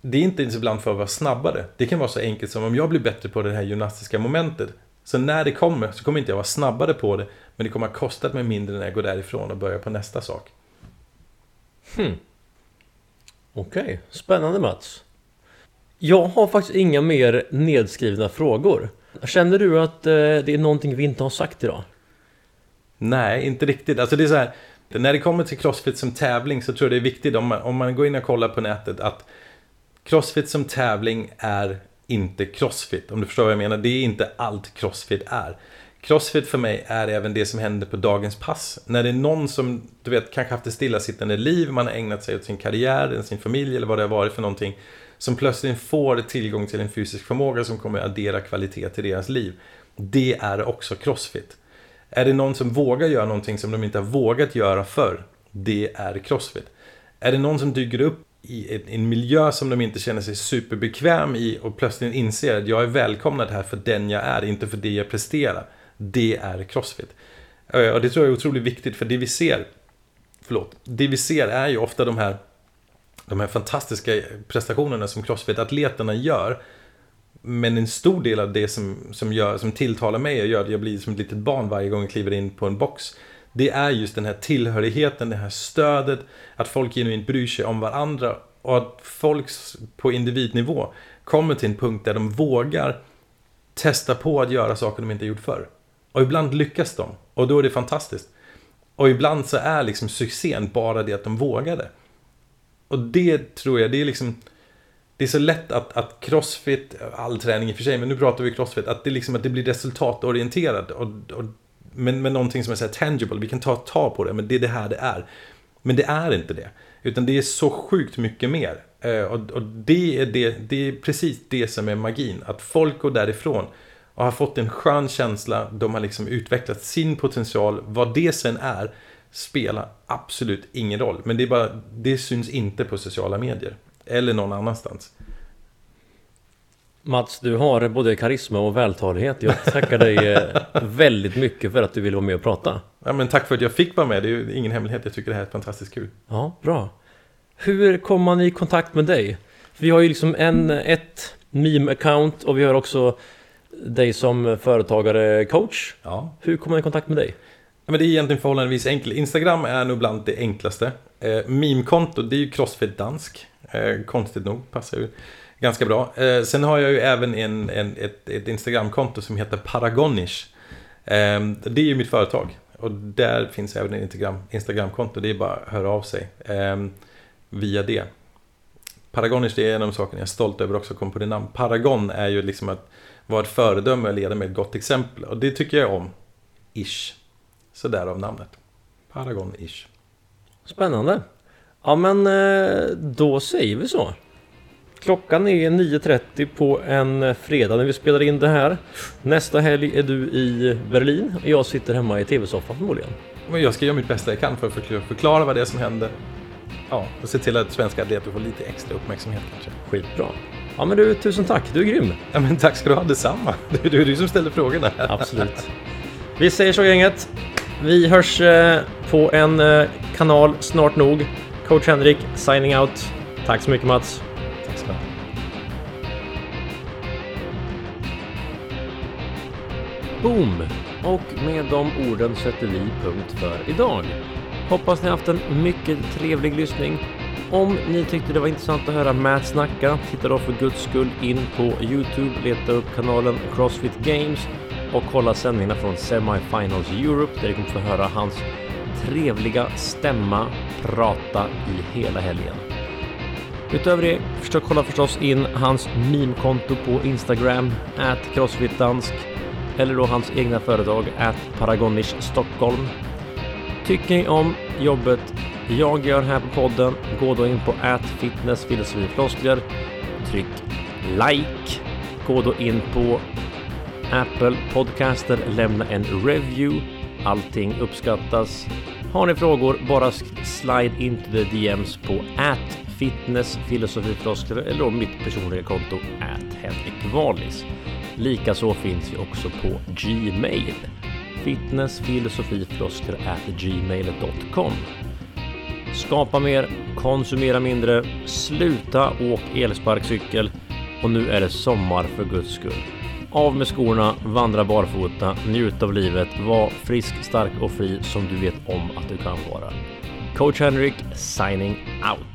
det är inte ens ibland för att vara snabbare. Det kan vara så enkelt som om jag blir bättre på det här gymnastiska momentet. Så när det kommer så kommer inte jag vara snabbare på det. Men det kommer ha kostat mig mindre när jag går därifrån och börjar på nästa sak. Hmm. Okej, okay. spännande Mats. Jag har faktiskt inga mer nedskrivna frågor. Känner du att eh, det är någonting vi inte har sagt idag? Nej, inte riktigt. Alltså det är så här, när det kommer till Crossfit som tävling så tror jag det är viktigt om man, om man går in och kollar på nätet att Crossfit som tävling är inte Crossfit. Om du förstår vad jag menar. Det är inte allt Crossfit är. Crossfit för mig är även det som händer på dagens pass. När det är någon som, du vet, kanske haft ett stillasittande liv, man har ägnat sig åt sin karriär, sin familj eller vad det har varit för någonting. Som plötsligt får tillgång till en fysisk förmåga som kommer att addera kvalitet till deras liv. Det är också Crossfit. Är det någon som vågar göra någonting som de inte har vågat göra förr? Det är Crossfit. Är det någon som dyker upp i en miljö som de inte känner sig superbekväm i och plötsligt inser att jag är välkomnad här för den jag är, inte för det jag presterar. Det är Crossfit. Eh, och det tror jag är otroligt viktigt för det vi ser, förlåt, det vi ser är ju ofta de här, de här fantastiska prestationerna som Crossfit-atleterna gör. Men en stor del av det som, som, gör, som tilltalar mig och gör att jag blir som ett litet barn varje gång jag kliver in på en box. Det är just den här tillhörigheten, det här stödet, att folk genuint bryr sig om varandra och att folk på individnivå kommer till en punkt där de vågar testa på att göra saker de inte gjort förr. Och ibland lyckas de och då är det fantastiskt. Och ibland så är liksom succén bara det att de vågade. Och det tror jag, det är liksom det är så lätt att, att crossfit, all träning i och för sig, men nu pratar vi crossfit, att det, liksom, att det blir resultatorienterat. Och, och, men, men någonting som är så tangible, vi kan ta ta på det, men det är det här det är. Men det är inte det. Utan det är så sjukt mycket mer. Eh, och, och det, är det, det är precis det som är magin. Att folk går därifrån och har fått en skön känsla. De har liksom utvecklat sin potential. Vad det sen är spelar absolut ingen roll. Men det, är bara, det syns inte på sociala medier. Eller någon annanstans. Mats, du har både karisma och vältalighet. Jag tackar dig eh, väldigt mycket för att du ville vara med och prata. Ja, men tack för att jag fick vara med. Det är ju ingen hemlighet. Jag tycker det här är fantastiskt kul. Ja, bra. Hur kommer man i kontakt med dig? Vi har ju liksom en, ett meme-account och vi har också dig som företagare coach. Ja. Hur kommer man i kontakt med dig? Ja, men det är egentligen förhållandevis enkelt. Instagram är nog bland det enklaste. Eh, meme-konto, det är ju Crossfit Dansk. Eh, konstigt nog, passar ju ganska bra. Eh, sen har jag ju även en, en, ett, ett Instagramkonto som heter Paragonish. Eh, det är ju mitt företag. Och där finns även ett Instagram, Instagramkonto. Det är bara att höra av sig eh, via det. Paragonish det är en av de sakerna jag är stolt över också, kom på det namn. Paragon är ju liksom att vara ett föredöme och leda med ett gott exempel. Och det tycker jag om. Ish. Så därav namnet. Paragon-ish. Spännande. Ja men eh, då säger vi så. Klockan är 9.30 på en fredag när vi spelar in det här. Nästa helg är du i Berlin och jag sitter hemma i tv-soffan förmodligen. Men jag ska göra mitt bästa jag kan för att förklara vad det är som händer. Ja, och se till att svenska atleter får lite extra uppmärksamhet kanske. Skitbra. Ja men du, tusen tack. Du är grym. Ja men tack ska du ha, detsamma. *laughs* Det är du som ställer frågorna. Absolut. Vi säger så gänget. Vi hörs eh, på en eh, kanal snart nog. Coach Henrik, signing out. Tack så mycket Mats. Boom! Och med de orden sätter vi punkt för idag. Hoppas ni haft en mycket trevlig lyssning. Om ni tyckte det var intressant att höra Matt snacka, titta då för guds skull in på Youtube, leta upp kanalen Crossfit Games och kolla sändningarna från Semifinals Europe där ni kommer få höra hans trevliga stämma prata i hela helgen. Utöver det, försök kolla förstås in hans meme-konto på Instagram, crossfitdansk, eller då hans egna företag, at Paragonish Stockholm. Tycker ni om jobbet jag gör här på podden, gå då in på at fitnessfilosofifloskler, tryck like, gå då in på Apple Podcaster, lämna en review. Allting uppskattas. Har ni frågor, bara slide in till the DMs på at fitnessfilosofifloskler eller då mitt personliga konto at Henrik Wallis. Likaså finns vi också på Gmail. Fitnessfilosofifloskler gmail.com Skapa mer, konsumera mindre, sluta åk elsparkcykel och nu är det sommar för guds skull. Av med skorna, vandra barfota, njut av livet, var frisk, stark och fri som du vet om att du kan vara. Coach Henrik signing out.